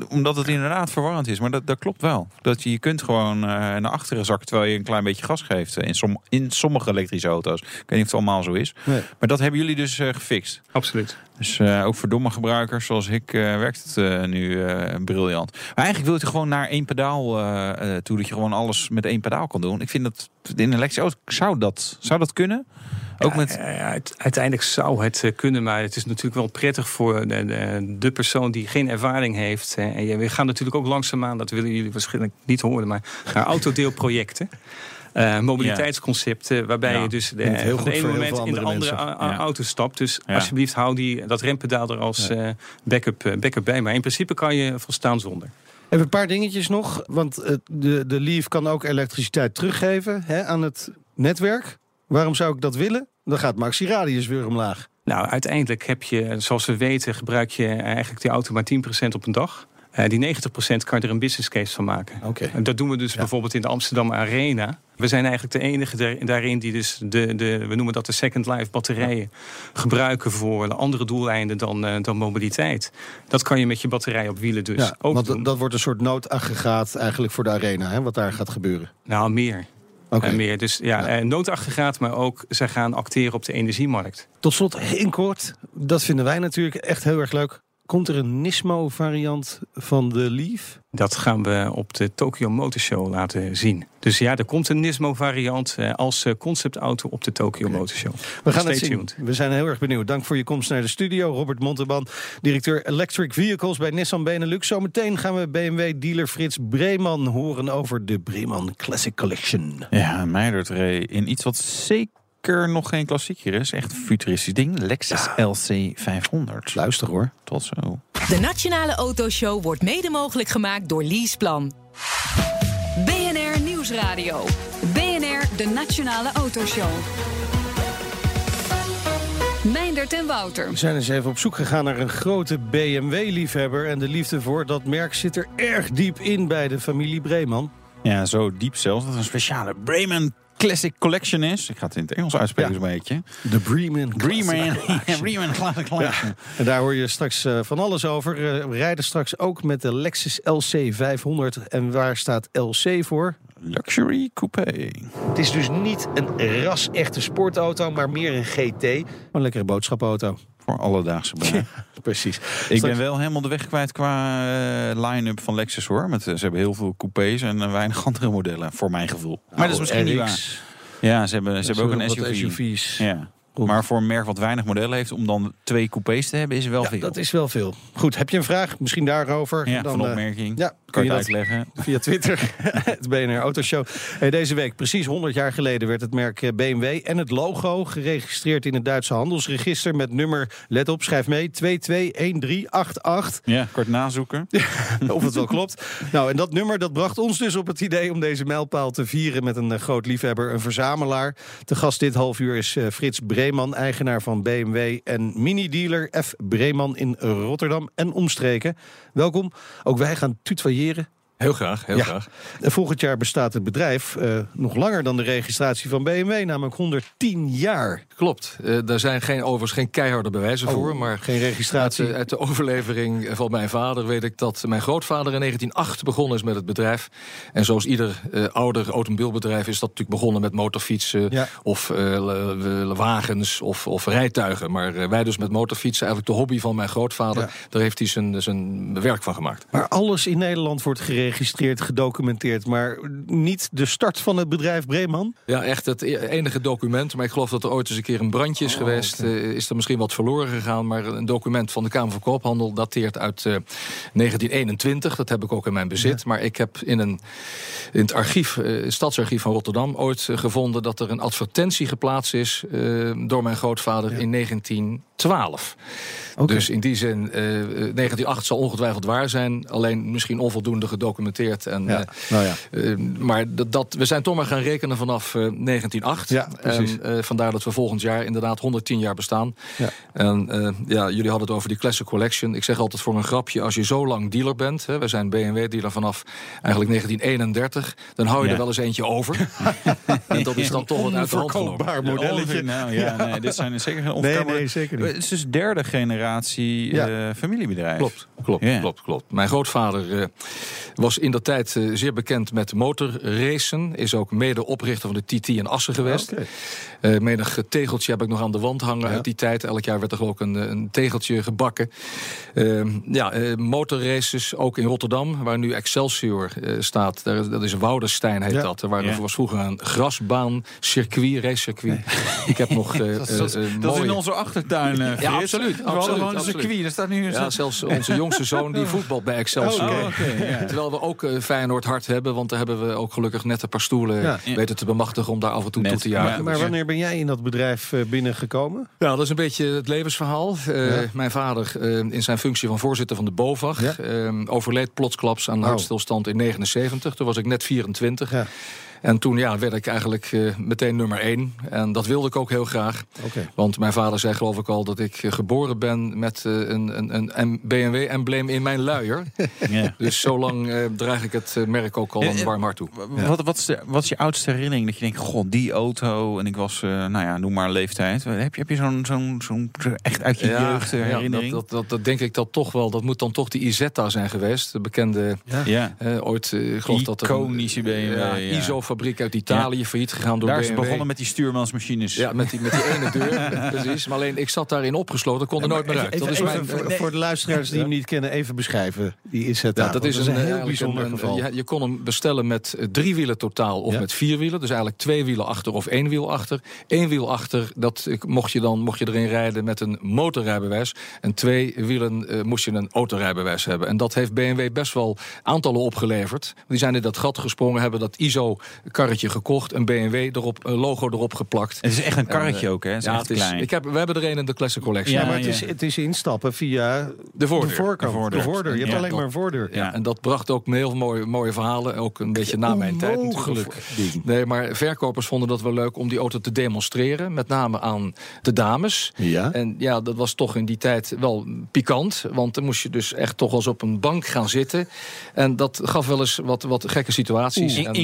omdat het inderdaad verwarrend is. Maar dat, dat klopt wel. Dat je, je kunt gewoon eh, naar achteren zakken terwijl je een klein beetje gas geeft. In, som, in sommige elektrische auto's. Ik weet niet of het allemaal zo is. Nee. Maar dat hebben jullie dus eh, gefixt. Absoluut. Dus eh, ook voor domme gebruikers zoals ik eh, werkt het eh, nu briljant. Maar eigenlijk wil je gewoon naar één pedaal toe. Dat je gewoon alles met één pedaal kan doen. Ik vind dat in een elektrische auto zou dat, zou dat kunnen. Ook met... Ja, het- uiteindelijk zou het kunnen, maar het is natuurlijk wel prettig voor de, de, de persoon die geen ervaring heeft. En je- we gaan natuurlijk ook langzaamaan, dat willen jullie waarschijnlijk niet horen, maar naar autodeelprojecten. Eh, mobiliteitsconcepten, waarbij je dus de, heel van de ene moment in de andere mensen. auto stapt. Dus alsjeblieft hou die, dat rempedaal er als eh, backup, eh, backup bij. Maar in principe kan je volstaan zonder. Even een paar dingetjes nog. Want de, de Leaf kan ook elektriciteit teruggeven hè, aan het netwerk. Waarom zou ik dat willen? Dan gaat maxi-radius weer omlaag. Nou, uiteindelijk heb je, zoals we weten, gebruik je eigenlijk die auto maar 10% op een dag. Eh, die 90% kan je er een business case van maken. Oké. En dat doen we dus bijvoorbeeld in de Amsterdam Arena. We zijn eigenlijk de enige daar- daarin die dus de, de, we noemen dat de second life batterijen gebruiken voor andere doeleinden dan, eh, dan mobiliteit. Dat kan je met je batterij op wielen dus ja, ook want doen. dat, wordt een soort noodaggregaat eigenlijk voor de arena. Hè, wat daar gaat gebeuren. Nou, meer. Oké. Eh, meer. Dus ja, eh, noodaggregaat, maar ook zij gaan acteren op de energiemarkt. Tot slot, heel kort. Dat vinden wij natuurlijk echt heel erg leuk. Komt er een Nismo-variant van de Leaf? Dat gaan we op de Tokyo Motor Show laten zien. Dus ja, er komt een Nismo-variant eh, als eh, conceptauto op de Tokyo Motor Show. We gaan Stay het zien. tuned. We zijn heel erg benieuwd. Dank voor je komst naar de studio. Robert Monteban, directeur Electric Vehicles bij Nissan Benelux. Zometeen gaan we BMW-dealer Frits Breeman horen over de Breeman Classic Collection. Ja, Meijert in iets wat zeker nog geen klassieker is. Echt een futuristisch ding. Lexus LC 500. Luister hoor. Tot zo. De Nationale Autoshow wordt mede mogelijk gemaakt door Leaseplan. BNR Nieuwsradio. BNR, de Nationale Autoshow. Meindert en Wouter. We zijn eens even op zoek gegaan naar een grote BMW-liefhebber. En de liefde voor dat merk zit er erg diep in bij de familie Breeman. Ja, zo diep zelfs dat een speciale Bremen Classic Collection is. Ik ga het in het Engels uitspreken Ja. zo'n beetje. De. Bremen, Classic ja, Bremen Classic Collection. En daar hoor je straks eh, van alles over. Eh, we rijden straks ook met de Lexus LC 500. En waar staat LC voor? Luxury Coupé. Het is dus niet een ras-echte sportauto, maar meer een GT. Maar een lekkere boodschapauto. Voor alledaagse gebruik. Precies. Ik ben wel helemaal de weg kwijt qua eh, line-up van Lexus hoor. Met, eh, ze hebben heel veel coupés en eh, weinig andere modellen, voor mijn gevoel. maar dat is misschien niet waar. Ja, ze hebben, ze hebben ook een SUV. SUV's. Ja. Maar voor een merk wat weinig modellen heeft, om dan twee coupés te hebben, is wel Ja, veel. dat is wel veel. Goed, heb je een vraag? Misschien daarover? ja, van eh, opmerking. ja, kan je dat uitleggen? via Twitter. het BNR Autoshow. Hey, deze week, precies 100 jaar geleden, werd het merk eh, BMW en het logo geregistreerd in het Duitse handelsregister met nummer, let op, schrijf mee, 221388. Ja, kort nazoeken. of het wel klopt. Nou, en dat nummer dat bracht ons dus op het idee om deze mijlpaal te vieren met een eh, groot liefhebber, een verzamelaar. Te gast dit half uur is Frits Breeman, eigenaar van BMW en mini-dealer F. Breeman in Rotterdam en omstreken. Welkom. Ook wij gaan tutoyeren. Heel graag, heel Ja. graag. En volgend jaar bestaat het bedrijf eh, nog langer dan de registratie van BMW, namelijk 110 jaar. Klopt. Eh daar zijn geen, overigens geen keiharde bewijzen voor. Maar Oh, geen uit registratie. de, uit de overlevering van mijn vader weet ik dat mijn grootvader in 1908 begonnen is met het bedrijf. En zoals ieder eh, ouder automobielbedrijf is dat natuurlijk begonnen met motorfietsen Ja. of eh, wagens of, of rijtuigen. Maar wij dus met motorfietsen, eigenlijk de hobby van mijn grootvader, Ja. daar heeft hij zijn, zijn werk van gemaakt. Maar alles in Nederland wordt geregistreerd, gedocumenteerd, maar niet de start van het bedrijf Breeman. Ja, echt het e- enige document. Maar ik geloof dat er ooit eens een keer een brandje is geweest. eh, is er misschien wat verloren gegaan. Maar een document van de Kamer van Koophandel dateert uit eh, 1921. Dat heb ik ook in mijn bezit. Maar ik heb in, een, in het archief, eh, het stadsarchief van Rotterdam... ooit eh, gevonden dat er een advertentie geplaatst is... eh, door mijn grootvader in 1912. Oké. Dus in die zin, eh 1908 zal ongetwijfeld waar zijn. Alleen misschien onvoldoende gedocumenteerd. En, Ja, eh, nou ja. eh, maar dat, dat, we zijn toch maar gaan rekenen vanaf eh, 1908. Ja, precies. En eh, vandaar dat we volgend jaar inderdaad 110 jaar bestaan. Ja. En eh, ja, jullie hadden het over die Classic Collection. Ik zeg altijd voor een grapje, als je zo lang dealer bent... Hè, we zijn BMW-dealer vanaf eigenlijk 1931... dan hou je Ja. er wel eens eentje over. en dat is dan toch wat uit de hand gelopen. Onverkoopbaar modelletje. Nou ja, nee, dit zijn zeker geen Nee, onverkoopbare- nee, zeker niet. Het is dus derde generatie Ja. eh, familiebedrijf. Klopt, klopt, Ja. klopt, klopt. Mijn grootvader eh, Was in dat tijd eh, zeer bekend met motorracen. Is ook mede oprichter van de TT in Assen geweest. Oké. Eh, menig tegeltje heb ik nog aan de wand hangen Ja. uit die tijd. Elk jaar werd er ook een, eh, een tegeltje gebakken. Ehm, ja, eh, motorraces ook in Rotterdam, waar nu Excelsior staat. Daar, dat is Woudenstein heet Ja. dat. Er waren- Ja. was vroeger een grasbaan, circuit, racecircuit. Ik heb nog eh, Dat, is- dat, dat is in onze achtertuin, Ja, Frits. absoluut, We hadden absoluut, gewoon een absoluut. circuit. Er staat nu een Ja, zelfs onze jongste zoon die voetbalt bij Excelsior. Oh, oké, ja. Terwijl we ook eh, Feyenoord hard hebben, want daar hebben we ook gelukkig net een paar stoelen Ja. weten te bemachtigen om daar af en toe Net, toe te jagen. ja. Maar wanneer ben jij in dat bedrijf eh, binnengekomen? Ja, dat is een beetje het levensverhaal. Eh, Ja. Mijn vader, in zijn functie van voorzitter van de BOVAG... Ja. overleed plotsklaps aan Oh. hartstilstand in 79. Toen was ik net 24. En toen ja, werd ik eigenlijk eh, meteen nummer één. En dat wilde ik ook heel graag. Oké. Want mijn vader zei geloof ik al dat ik eh, geboren ben... met eh, een, een, een, BMW-embleem in mijn luier. Ja. dus zo lang eh, draag ik het merk ook al En- een en- warm hart toe. Wat, wat, is de, wat is je oudste herinnering? Dat je denkt, god, die auto. En ik was, eh, nou ja, noem maar leeftijd. Heb je, heb je zo'n zo'n zo'n echt uit je jeugd herinnering? dat, dat, dat, dat denk ik dat toch wel. Dat moet dan toch die Isetta zijn geweest. De bekende ja. Ooit, geloof dat Iconische BMW, ja, ja. ISO-fabriek uit Italië, failliet gegaan door Daar is het begonnen met die stuurmansmachines. Ja, met die, met die ene deur, precies. Maar alleen, ik zat daarin opgesloten, kon er nooit meer uit. Even, Dat is mijn, voor, voor de luisteraars die hem niet kennen, even beschrijven. Die is het ja, dat is een, heel bijzonder een- geval. Je, je kon hem bestellen met eh, drie wielen totaal of Ja. met vier wielen. Dus eigenlijk twee wielen achter of één wiel achter. Eén wiel achter, dat mocht je dan mocht je erin rijden met een motorrijbewijs. En twee wielen eh, moest je een autorijbewijs hebben. En dat heeft BMW best wel aantallen opgeleverd. Die zijn in dat gat gesprongen, hebben dat ISO-karretje gekocht. Een BMW erop, een logo erop geplakt. Het is echt een karretje En, eh, ook, hè? Het is ja, echt het is, klein. ik heb, we hebben er een in de Classic Collection. ja, Ja, maar het, ja. is, het is instappen via De voordeur. de voorkant. De voordeur. De voordeur. Je hebt Ja. alleen maar een voordeur. Ja. En dat bracht ook heel mooie, mooie verhalen. Ook een beetje na mijn tijd. natuurlijk. Onmogelijk. Nee, maar verkopers vonden dat wel leuk om die auto te demonstreren. Met name aan de dames. Ja. En ja, dat was toch in die tijd wel pikant. Want dan moest je dus echt toch als op een bank gaan zitten. En dat gaf wel eens wat, wat gekke situaties. In- En, eh,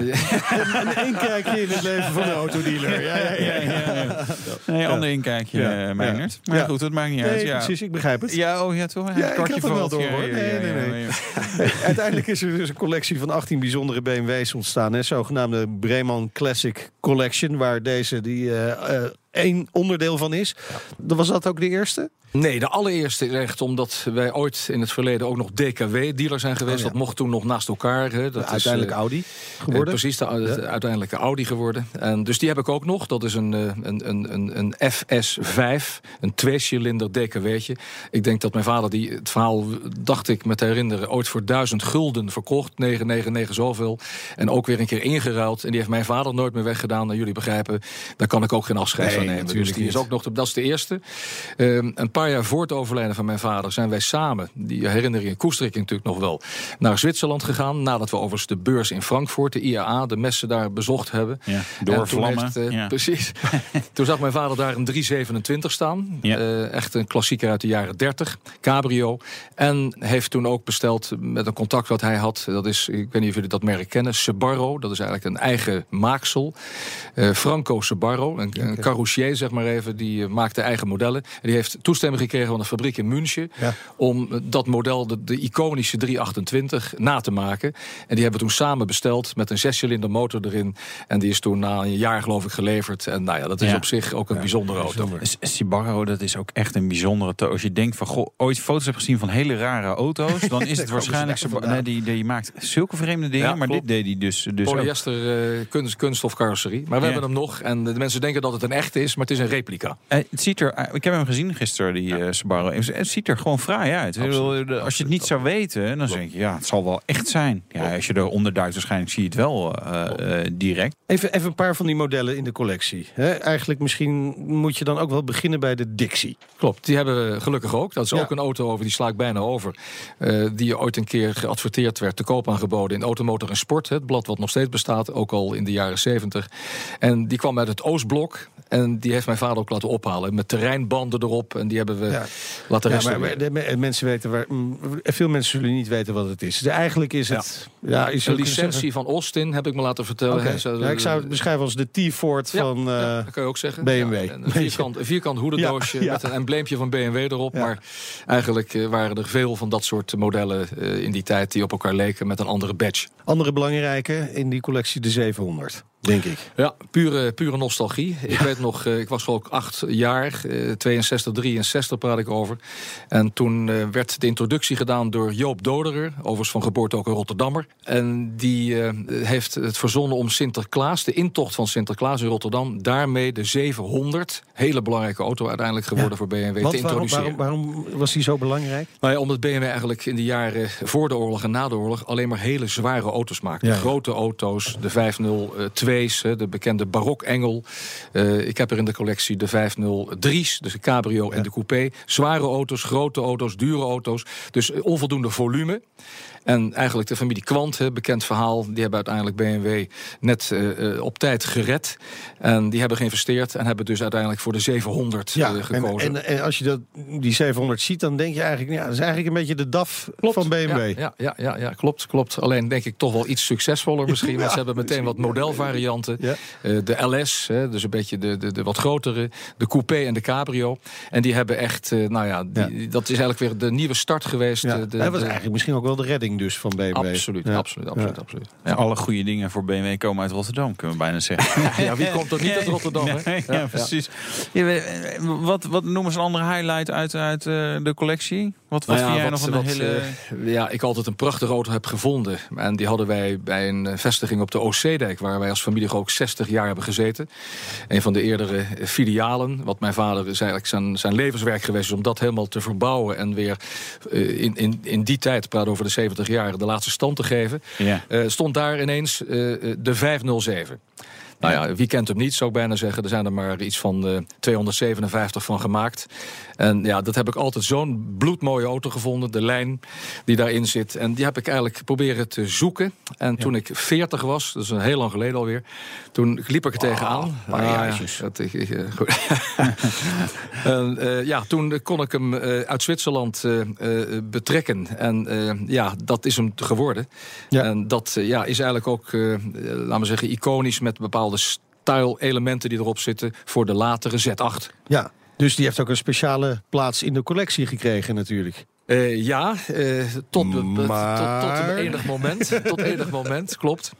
Een inkijkje in het leven van de autodealer. Ja, ja, ja. Nee, ander inkijkje, Ja. eh, Meijnerd. Ja. Maar goed, dat maakt niet uit. Ja. precies, ik begrijp het. Ja, oh ja, toch? Ja, ik had hem wel door, hoor. Nee, nee, nee. Uiteindelijk is er dus een collectie van 18 bijzondere BMW's ontstaan. Hè? Zogenaamde Breman Classic Collection. Waar deze die, eh, één onderdeel van is. Was dat ook de eerste? Nee, de allereerste is echt omdat wij ooit in het verleden ook nog DKW-dealer zijn geweest. Oh ja. Dat mocht toen nog naast elkaar. Hè. Dat is, Uiteindelijk eh, Audi Eh, geworden. precies, de, de uiteindelijke Audi geworden. En dus die heb ik ook nog. Dat is een, eh, een, een, een, een FS5, een tweecilinder DKW'tje. Ik denk dat mijn vader die het verhaal, dacht ik me te herinneren, ooit voor 1000 gulden verkocht. 999 zoveel. En ook weer een keer ingeruild. En die heeft mijn vader nooit meer weggedaan. En jullie begrijpen, daar kan ik ook geen afscheid Nee, van nemen. Dus die is ook nog, de, dat is de eerste. Ehm, een paar jaar voor het overlijden van mijn vader zijn wij samen, die herinneringen koester ik natuurlijk nog wel, naar Zwitserland gegaan. Nadat we overigens de beurs in Frankfurt, de IAA, de messen daar bezocht hebben. Ja, door vlammen. heeft, eh, ja. Precies. toen zag mijn vader daar een 327 staan. Ja. Eh, echt een klassieker uit de jaren 30. Cabrio. En heeft toen ook besteld met een contact wat hij had. Dat is, ik weet niet of jullie dat merk kennen. Sebarro. Dat is eigenlijk een eigen maaksel. Eh, Franco Sebarro. Een, een carrossier, zeg maar even. Die maakte eigen modellen. En die heeft toestemming gekregen van de fabriek in München. Ja. Om eh, dat model, de, de iconische 328, na te maken. En die hebben toen samen besteld met een zescilinder motor erin. En die is toen na een jaar geloof ik geleverd. En nou ja, dat is Ja. op zich ook een bijzondere auto. S- Cibarro, dat is ook echt een bijzondere auto. Als je denkt van, goh, ooit foto's hebt gezien van hele rare auto's, dan is het waarschijnlijk... Nee, die, die maakt zulke vreemde dingen, Ja, maar dit deed hij dus, dus. Polyester eh, kunst, kunststof carrosserie. Maar we Ja. hebben hem nog. En de mensen denken dat het een echte is, maar het is een replica. Eh, het ziet er, ik heb hem gezien gisteren, die eh Subaru. Het het ziet er gewoon fraai uit. Absoluut. Als je het niet zou weten, dan denk je, ja, het zal wel echt zijn. Ja, als je eronder duikt, waarschijnlijk zie je het wel eh, eh, direct. Even, even een paar van die modellen in de collectie. Hè? Eigenlijk misschien moet je dan ook wel beginnen bij de Dixie. Klopt, die hebben we gelukkig ook. Dat is Ja. ook een auto over, die sla ik bijna over. eh, die ooit een keer geadverteerd werd, te koop aangeboden in Automotor en Sport. Het blad wat nog steeds bestaat, ook al in de jaren 70. En die kwam uit het Oostblok. En die heeft mijn vader ook laten ophalen. Met terreinbanden erop. En die hebben we Ja. laten Ja, maar, maar de, me- mensen weten waar. mm, Veel mensen zullen niet weten wat het is. De, eigenlijk is het. Ja, is Een licentie van Austin heb ik me laten vertellen. Ja, ik zou het beschrijven als de T-Ford van. eh, dat kan je ook zeggen. BMW. Een vierkant, een vierkant hoedendoosje met een embleempje van BMW erop. Maar eigenlijk eh, waren er veel van dat soort modellen eh, in die tijd... die op elkaar leken met een andere badge. andere belangrijke in die collectie, de 700, denk ik. Ja, pure, pure nostalgie. Ik weet nog, eh, ik was ik acht jaar, eh, 62, 63 praat ik over. En toen eh, werd de introductie gedaan door Joop Doderer, overigens van geboorte ook een Rotterdammer. En die eh, heeft het verzonnen om Sinterklaas, de intocht van Sinterklaas in Rotterdam, daarmee de 700, hele belangrijke auto uiteindelijk geworden Ja. voor BMW, te Want introduceren. waarom, waarom was die zo belangrijk? Nou ja, omdat BMW eigenlijk in de jaren voor de oorlog en na de oorlog alleen maar hele zware auto's maakte. Ja. Grote auto's, de 502's, hè, de bekende barokengel. Eh ik heb er in de collectie de 503's, dus de cabrio en de coupé. Zware auto's, grote auto's, dure auto's. Dus eh, onvoldoende volume. En eigenlijk de familie Quant, hè, bekend verhaal, die hebben uiteindelijk BMW net eh, eh, op tijd gered. En die hebben geïnvesteerd en hebben dus uiteindelijk voor de 700 eh, en, gekozen. en, en als je dat, die 700 ziet, dan denk je eigenlijk, ja, dat is eigenlijk een beetje de DAF van BMW. Ja, ja, ja, ja, klopt, klopt. Alleen denk ik toch wel iets succesvoller misschien. Want ze hebben meteen wat modelvarianten. De LS, dus een beetje de, de, de wat grotere. De coupé en de cabrio. En die hebben echt, nou ja, die, dat is eigenlijk weer de nieuwe start geweest. De, Hij was eigenlijk misschien ook wel de redding dus van BMW. Absoluut, Ja. absoluut, absoluut, Ja. absoluut. Ja. Alle goede dingen voor BMW komen uit Rotterdam, kunnen we bijna zeggen. Ja, wie komt er niet uit Rotterdam? Nee, ja, Ja, ja. precies. Wat, wat noemen ze een andere highlight uit, uit eh, de collectie? Wat, wat Nou ja, vind jij wat- nog een wat, hele... eh, ja, ik altijd een prachtige auto heb gevonden. En die hadden wij bij een eh, vestiging op de Oostzeedijk... waar wij als familie ook 60 jaar hebben gezeten. Een van de eerdere filialen. Wat mijn vader is eigenlijk zijn, zijn levenswerk geweest... is om dat helemaal te verbouwen en weer in, in, in die tijd... praat over de 70 jaar, de laatste stand te geven. Ja. Eh, stond daar ineens eh, eh, de 507. Nou ja, wie kent hem niet, zou ik bijna zeggen. Er zijn er maar iets van eh, 257 van gemaakt. En ja, dat heb ik altijd zo'n bloedmooie auto gevonden. De lijn die daarin zit. En die heb ik eigenlijk proberen te zoeken. En toen ik 40 was, dat is een heel lang geleden alweer. Toen liep ik er tegenaan. paar Ah, ja, dat, ik- ik, eh, goed. en, eh, ja, toen kon ik hem eh, uit Zwitserland eh, eh, betrekken. En eh, ja, dat is hem geworden. Ja. En dat eh, ja, is eigenlijk ook, eh, eh, laten we zeggen, iconisch met bepaalde style-elementen die erop zitten voor de latere Z8. Ja, dus die heeft ook een speciale plaats in de collectie gekregen natuurlijk. Eh, ja, eh, tot, Maar- tot, tot een enig moment. tot enig moment, klopt.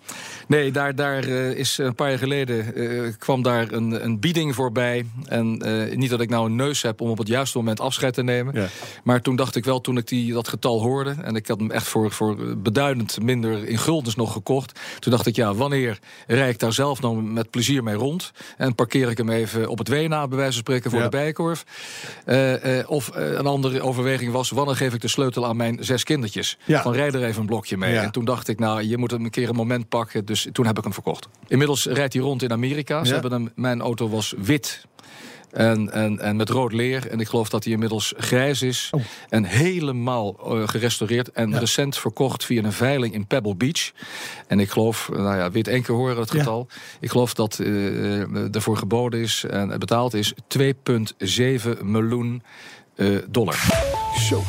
Nee, daar, daar eh, is een paar jaar geleden kwam daar een, een bieding voorbij. En niet dat ik nou een neus heb om op het juiste moment afscheid te nemen. Ja. Maar toen dacht ik wel, toen ik die, dat getal hoorde... en ik had hem echt voor, voor beduidend minder in guldens nog gekocht... toen dacht ik, ja, wanneer rij ik daar zelf nou met plezier mee rond... en parkeer ik hem even op het WNA, bij wijze van spreken, voor Ja. de Bijenkorf... Eh, of een andere overweging was... wanneer geef ik de sleutel aan mijn zes kindertjes? Ja. Van rijd er even een blokje mee. Ja. En toen dacht ik, nou, je moet hem een keer een moment pakken. Dus toen heb ik hem verkocht. Inmiddels rijdt hij rond in Amerika. Ze hebben hem, mijn auto was wit. En, en, en met rood leer. En ik geloof dat hij inmiddels grijs is. Oh. En helemaal eh, gerestaureerd. En recent verkocht via een veiling in Pebble Beach. En ik geloof, nou ja, weet één keer horen het Ja. getal. Ik geloof dat eh, ervoor geboden is en betaald is 2,7 miljoen eh, dollar. Zo.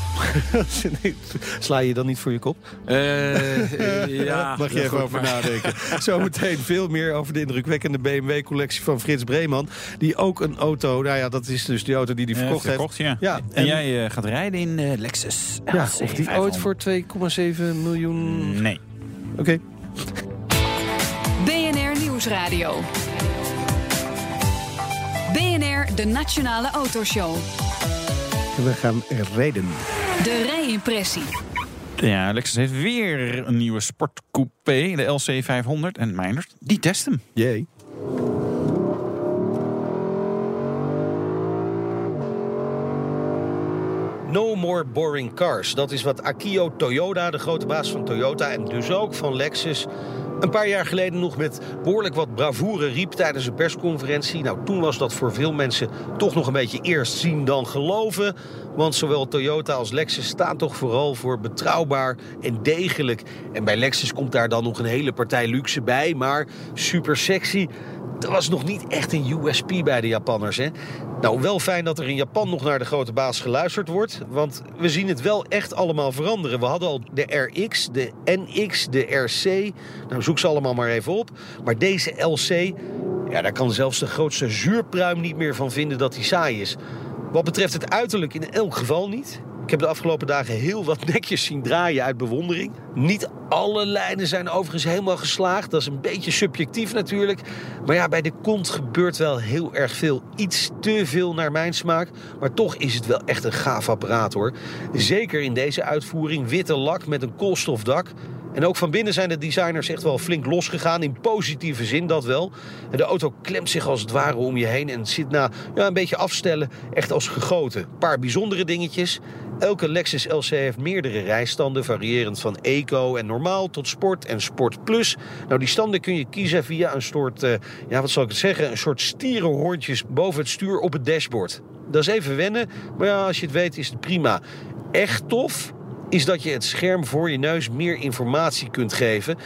Sla je dan niet voor je kop? Eh, eh, ja, Mag je even goed, over maar- nadenken. Zometeen veel meer over de indrukwekkende BMW-collectie van Frits Breeman. Die ook een auto, nou ja, dat is dus die auto die hij verkocht, verkocht, ja. Ja, En, en- jij eh, gaat rijden in eh, Lexus heeft. Ja, of die 500. ooit voor 2,7 miljoen... Nee. Oké. BNR Nieuwsradio. BNR, de Nationale Autoshow. We gaan rijden. De rijimpressie. Ja, Lexus heeft weer een nieuwe sportcoupé, de LC 500. En Meijnerd, die test hem. Jee. No more boring cars. Dat is wat Akio Toyoda, de grote baas van Toyota en dus ook van Lexus, een paar jaar geleden nog met behoorlijk wat bravoure riep tijdens een persconferentie. Nou, toen was dat voor veel mensen toch nog een beetje eerst zien dan geloven. Want zowel Toyota als Lexus staan toch vooral voor betrouwbaar en degelijk. En bij Lexus komt daar dan nog een hele partij luxe bij, maar super sexy. Er was nog niet echt een USP bij de Japanners. Hè? Nou, wel fijn dat er in Japan nog naar de grote baas geluisterd wordt. Want we zien het wel echt allemaal veranderen. We hadden al de RX, de NX, de RC. Nou, zoek ze allemaal maar even op. Maar deze LC, ja, daar kan zelfs de grootste zuurpruim niet meer van vinden dat hij saai is. Wat betreft het uiterlijk in elk geval niet. Ik heb de afgelopen dagen heel wat nekjes zien draaien uit bewondering. Niet alle lijnen zijn overigens helemaal geslaagd. Dat is een beetje subjectief natuurlijk. Maar ja, bij de kont gebeurt wel heel erg veel. Iets te veel naar mijn smaak. Maar toch is het wel echt een gaaf apparaat hoor. Zeker in deze uitvoering. Witte lak met een koolstofdak. En ook van binnen zijn de designers echt wel flink losgegaan. In positieve zin dat wel. De auto klemt zich als het ware om je heen. En zit na ja, een beetje afstellen echt als gegoten. Een paar bijzondere dingetjes. Elke Lexus LC heeft meerdere rijstanden. Variërend van eco en normaal tot sport en sport plus. Nou die standen kun je kiezen via een soort, uh, ja wat zal ik het zeggen. Een soort stierenhoorntjes boven het stuur op het dashboard. Dat is even wennen. Maar ja, als je het weet is het prima. Echt tof is dat je het scherm voor je neus meer informatie kunt geven.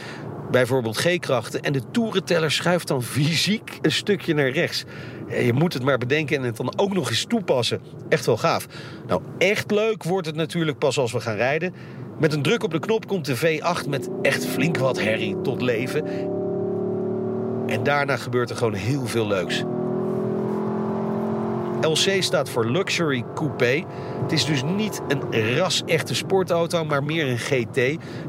Bijvoorbeeld G-krachten. En de toerenteller schuift dan fysiek een stukje naar rechts. Je moet het maar bedenken en het dan ook nog eens toepassen. Echt wel gaaf. Nou, echt leuk wordt het natuurlijk pas als we gaan rijden. Met een druk op de knop komt de V8 met echt flink wat herrie tot leven. En daarna gebeurt er gewoon heel veel leuks. LC staat voor Luxury Coupé. Het is dus niet een ras-echte sportauto, maar meer een GT.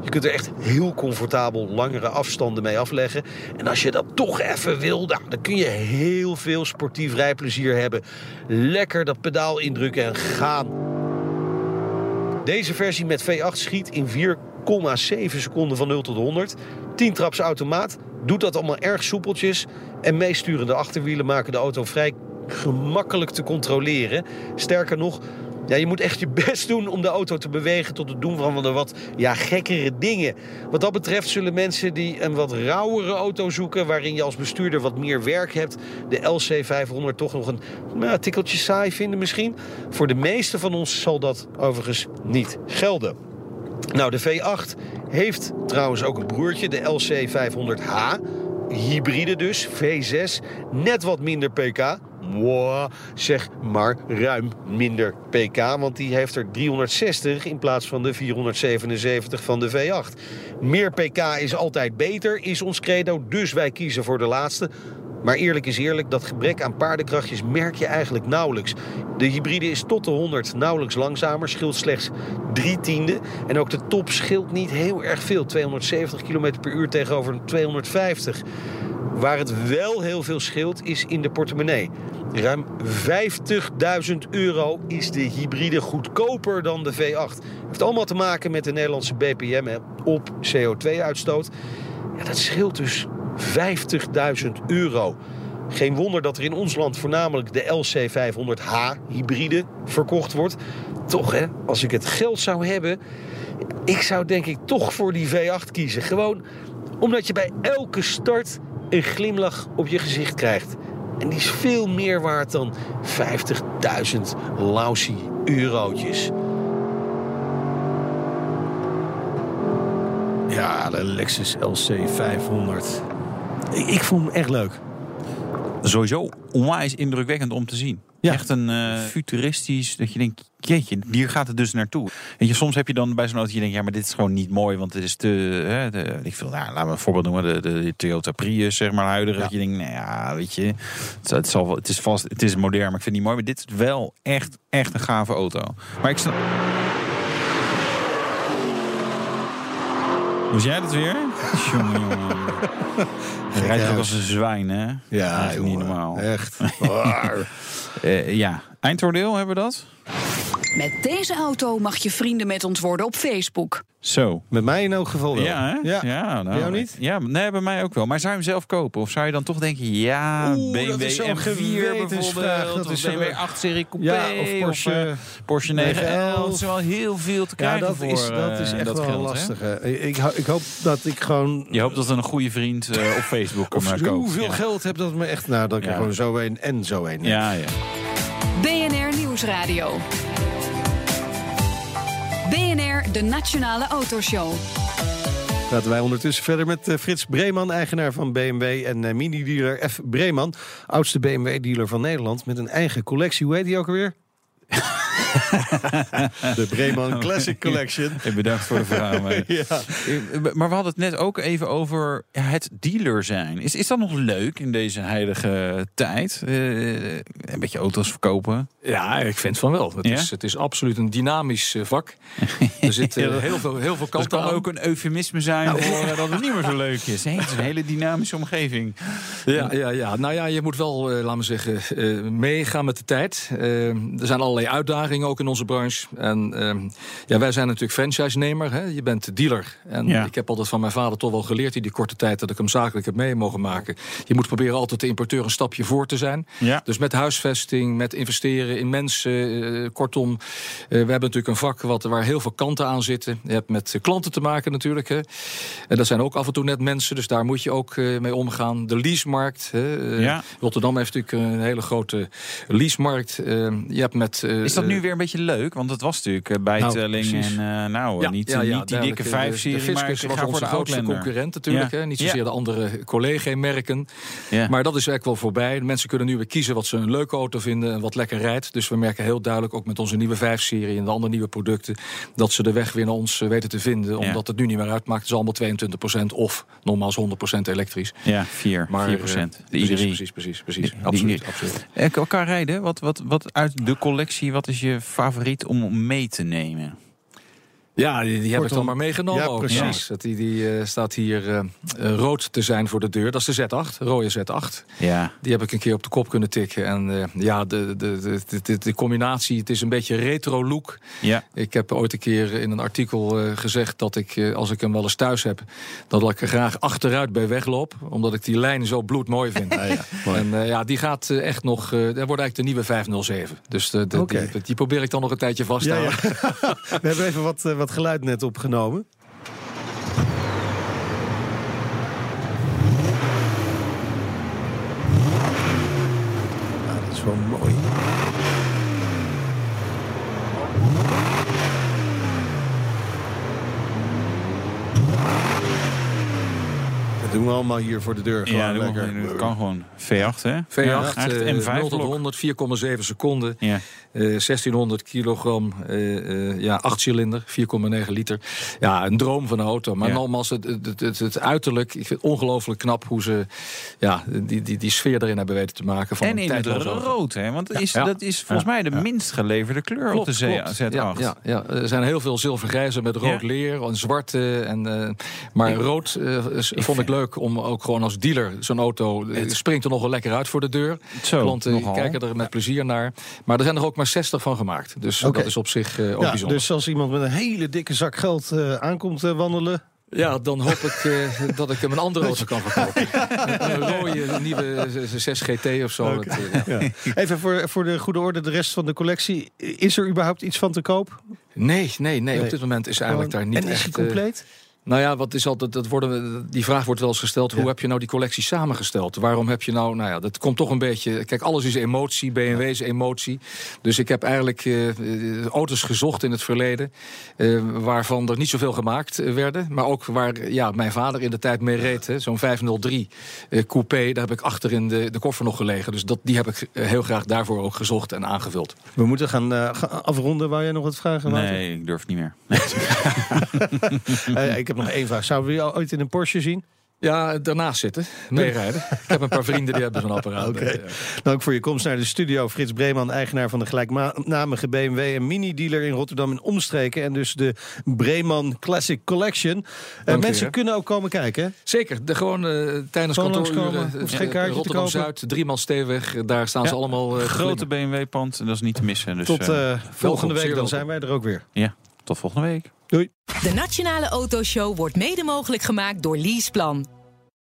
Je kunt er echt heel comfortabel langere afstanden mee afleggen. En als je dat toch even wil, nou, dan kun je heel veel sportief rijplezier hebben. Lekker dat pedaal indrukken en gaan. Deze versie met V8 schiet in 4,7 seconden van 0 tot 100. 10 traps automaat, doet dat allemaal erg soepeltjes. En meesturende achterwielen maken de auto vrij gemakkelijk te controleren. Sterker nog, ja, je moet echt je best doen om de auto te bewegen tot het doen van de wat ja, gekkere dingen. Wat dat betreft zullen mensen die een wat rauwere auto zoeken... waarin je als bestuurder wat meer werk hebt... de LC500 toch nog een nou, tikkeltje saai vinden misschien. Voor de meeste van ons zal dat overigens niet gelden. Nou, de V8 heeft trouwens ook een broertje, de LC500H. Hybride dus, V6, net wat minder pk zeg maar ruim minder pk. Want die heeft er 360 in plaats van de 477 van de V8. Meer pk is altijd beter, is ons credo. Dus wij kiezen voor de laatste. Maar eerlijk is eerlijk, dat gebrek aan paardenkrachtjes merk je eigenlijk nauwelijks. De hybride is tot de 100 nauwelijks langzamer, scheelt slechts drie tiende. En ook de top scheelt niet heel erg veel, 270 km per uur tegenover 250. Waar het wel heel veel scheelt is in de portemonnee. Ruim 50.000 euro is de hybride goedkoper dan de V8. Heeft allemaal te maken met de Nederlandse BPM op CO2-uitstoot. Ja, dat scheelt dus 50.000 euro. Geen wonder dat er in ons land voornamelijk de LC500H hybride verkocht wordt. Toch hè, als ik het geld zou hebben, ik zou denk ik toch voor die V8 kiezen. Gewoon omdat je bij elke start een glimlach op je gezicht krijgt. En die is veel meer waard dan 50.000 lousy eurotjes. Ja, de Lexus LC 500. Ik, ik vond hem echt leuk. Sowieso onwijs indrukwekkend om te zien. Ja. Echt een eh, futuristisch, dat je denkt, jeetje, hier gaat het dus naartoe. En je, soms heb je dan bij zo'n auto, je denkt, ja, maar dit is gewoon niet mooi, want het is te, hè, de, ik wil, nou, laten we een voorbeeld noemen, de, de, de Toyota Prius, zeg maar, huidige. Ja. Dat je denkt, nou ja, weet je, het, het, zal het is vast, het is modern, maar ik vind het niet mooi. Maar dit is wel echt, echt een gave auto. Maar ik snap... Was jij dat weer? jongen, jongen. Rijdt ook als een zwijn, hè? Ja, dat is niet normaal. Echt. Eh, ja, eindoordeel hebben we dat? Met deze auto mag je vrienden met ons worden op Facebook. Zo. Met mij in elk geval wel. Ja, hè? Ja. ja nou, Jou niet? Ja, nee, bij mij ook wel. Maar zou je hem zelf kopen? Of zou je dan toch denken, ja, Oeh, BMW dat is zo'n M4 gewetensvraag. bijvoorbeeld, Dat of is zo- BMW 8-serie Coupé, Ja, of Porsche, eh, Porsche 911. Het is wel heel veel te Ja, krijgen dat, voor is, dat eh, is echt dat wel geld, lastig. hè. Ik, ik hoop dat ik gewoon... Je hoopt dat een goede vriend eh, op Facebook of maar koopt. hoeveel ja. geld heb dat ik me echt... Nou, dat ik er Ja. gewoon zo een en zo een. Ja, ja. BNR Nieuwsradio. De Nationale Autoshow. Praten wij ondertussen verder met eh, Frits Breeman, eigenaar van BMW en eh, mini-dealer F. Breeman. Oudste BMW-dealer van Nederland met een eigen collectie. Hoe heet die ook alweer? de Breeman Classic Collection. En bedankt voor de verhaal. mee. Ja. Eh, Maar we hadden het net ook even over ja, het dealer zijn. Is, is dat nog leuk in deze heilige tijd? Eh, een beetje auto's verkopen? Ja, ik vind van wel. Het, Ja? is, het is absoluut een dynamisch eh, vak. Er zit heel, veel, heel veel Dat kanten kan aan. ook een eufemisme zijn voor dat het niet meer zo leuk is. Hey, het is een hele dynamische omgeving. Ja, ja, ja. Nou ja, je moet wel, eh, laten we zeggen, eh, meegaan met de tijd. Er zijn allerlei uitdagingen ook in onze branche. En eh, ja, wij zijn natuurlijk franchise-nemer. Hè? Je bent dealer. En Ja. ik heb altijd van mijn vader toch wel geleerd... in die korte tijd dat ik hem zakelijk heb mee mogen maken. Je moet proberen altijd de importeur een stapje voor te zijn. Ja. Dus met huisvesting, met investeren in mensen. eh, kortom, eh, we hebben natuurlijk een vak wat, waar heel veel kanten aan zitten. Je hebt met klanten te maken natuurlijk. Hè. En dat zijn ook af en toe net mensen, dus daar moet je ook eh, mee omgaan. De leasemarkt. Hè. Ja. Rotterdam heeft natuurlijk een hele grote leasemarkt. Eh, je hebt met, eh, Is dat nu weer een beetje leuk? Want het was natuurlijk eh, bijtelling Nou, en eh, nou, Ja, niet, ja, ja, niet die dikke De- vijf-serie, De maar ik was onze de grootste concurrent natuurlijk. Hè? Niet zozeer de andere collega-merken. Maar dat is eigenlijk wel voorbij. De mensen kunnen nu weer kiezen wat ze een leuke auto vinden en wat lekker rijdt. Dus we merken heel duidelijk ook met onze nieuwe 5-serie en de andere nieuwe producten... dat ze de weg weer naar ons eh, weten te vinden. Omdat het nu niet meer uitmaakt. Het is allemaal 22% of nogmaals 100% elektrisch. Ja, 4, Maar, 4 eh, procent. De precies, i3. precies, precies, precies. De Absoluut, i3. absoluut. Eh, Elkaar rijden, wat, wat, wat uit de collectie, wat is je favoriet om mee te nemen? Ja, die, die heb ik dan maar meegenomen. ja, ook. precies. Dat die die eh, staat hier eh, eh, rood te zijn voor de deur. Dat is de Z8, rode Z8. Ja, Die heb ik een keer op de kop kunnen tikken. En eh, ja, de, de, de, de, combinatie, het is een beetje retro look. ja. Ik heb ooit een keer in een artikel eh, gezegd dat ik, eh, als ik hem wel eens thuis heb, dat ik er graag achteruit bij wegloop. Omdat ik die lijn zo bloedmooi vind. en eh, ja, die gaat echt nog, eh dat wordt eigenlijk de nieuwe 507. Dus de, de, die, die probeer ik dan nog een tijdje vast te Ja, ja. houden. We hebben even wat, eh, wat geluid net opgenomen. Ja, dat is wel mooi. Dat doen we allemaal hier voor de deur. Gewoon ja dat lekker. kan- kan gewoon. V8, hè? V8, Ja, echt. eh, en 0 5 tot 100, 4,7 seconden. Ja. Eh, 1600 kilogram, eh, eh, ja, 8 cilinder, 4,9 liter. Ja, een droom van een auto. Maar Ja. nogmaals, het, het, het, het uiterlijk, ik vind het ongelooflijk knap hoe ze ja, die, die, die sfeer erin hebben weten te maken. Van En in het rood, hè? Want dat is, Ja. dat is volgens mij de minst geleverde kleur op de Klopt, Z8. klopt. Ja, ja, ja. Er zijn heel veel zilvergrijze met rood leer en zwarte. En, maar rood vond ik leuk om ook gewoon als dealer zo'n auto eh, springt er nog wel lekker uit voor de deur. Zo, Klanten nogal. kijken er met plezier naar. Maar er zijn er ook maar 60 van gemaakt. Dus Oké. dat is op zich eh, ook Ja, bijzonder. dus als iemand met een hele dikke zak geld eh, aankomt eh, wandelen... Ja, dan hoop ik eh, dat ik hem een andere auto kan verkopen. een rode nieuwe 6 GT of zo. Dat, eh, ja. Ja. Even voor, voor de goede orde, de rest van de collectie. Is er überhaupt iets van te koop? Nee, nee, nee, Nee. Op dit moment is eigenlijk daar niet en is echt... die eh, compleet? Nou ja, wat is altijd, dat worden, die vraag wordt wel eens gesteld. Hoe Ja. heb je nou die collectie samengesteld? Waarom heb je nou, nou ja, dat komt toch een beetje... Kijk, alles is emotie, BMW is emotie. Dus ik heb eigenlijk eh, eh, auto's gezocht in het verleden... eh, waarvan er niet zoveel gemaakt werden. Maar ook waar ja, mijn vader in de tijd mee reed. Zo'n 503 eh, coupé, daar heb ik achter in de, de koffer nog gelegen. Dus dat, die heb ik heel graag daarvoor ook gezocht en aangevuld. We moeten gaan, eh, afronden. Wou jij nog wat vragen? Nee, ik durf niet meer. Eh, ik heb nog één vraag. Zouden we jou ooit in een Porsche zien? Ja, daarnaast zitten, meerijden. Ik heb een paar vrienden die hebben zo'n apparaat. Dank voor je komst naar de studio. Frits Breeman, eigenaar van de gelijknamige BMW en mini-dealer in Rotterdam en omstreken. En dus de Breeman Classic Collection. Eh, Dank u, mensen kunnen ook komen kijken. hè? Zeker, de, gewoon eh, tijdens Gewoon kantooruren. hoeft eh, geen kaartje te kopen. Rotterdam-Zuid, Driemaal Steeweg. Daar staan ze allemaal... eh, Grote. BMW-pand, dat is niet te missen. Dus, Tot eh, eh, volgende week, dan zijn wij er ook weer. ja, tot volgende week. De Nationale Autoshow wordt mede mogelijk gemaakt door Leaseplan.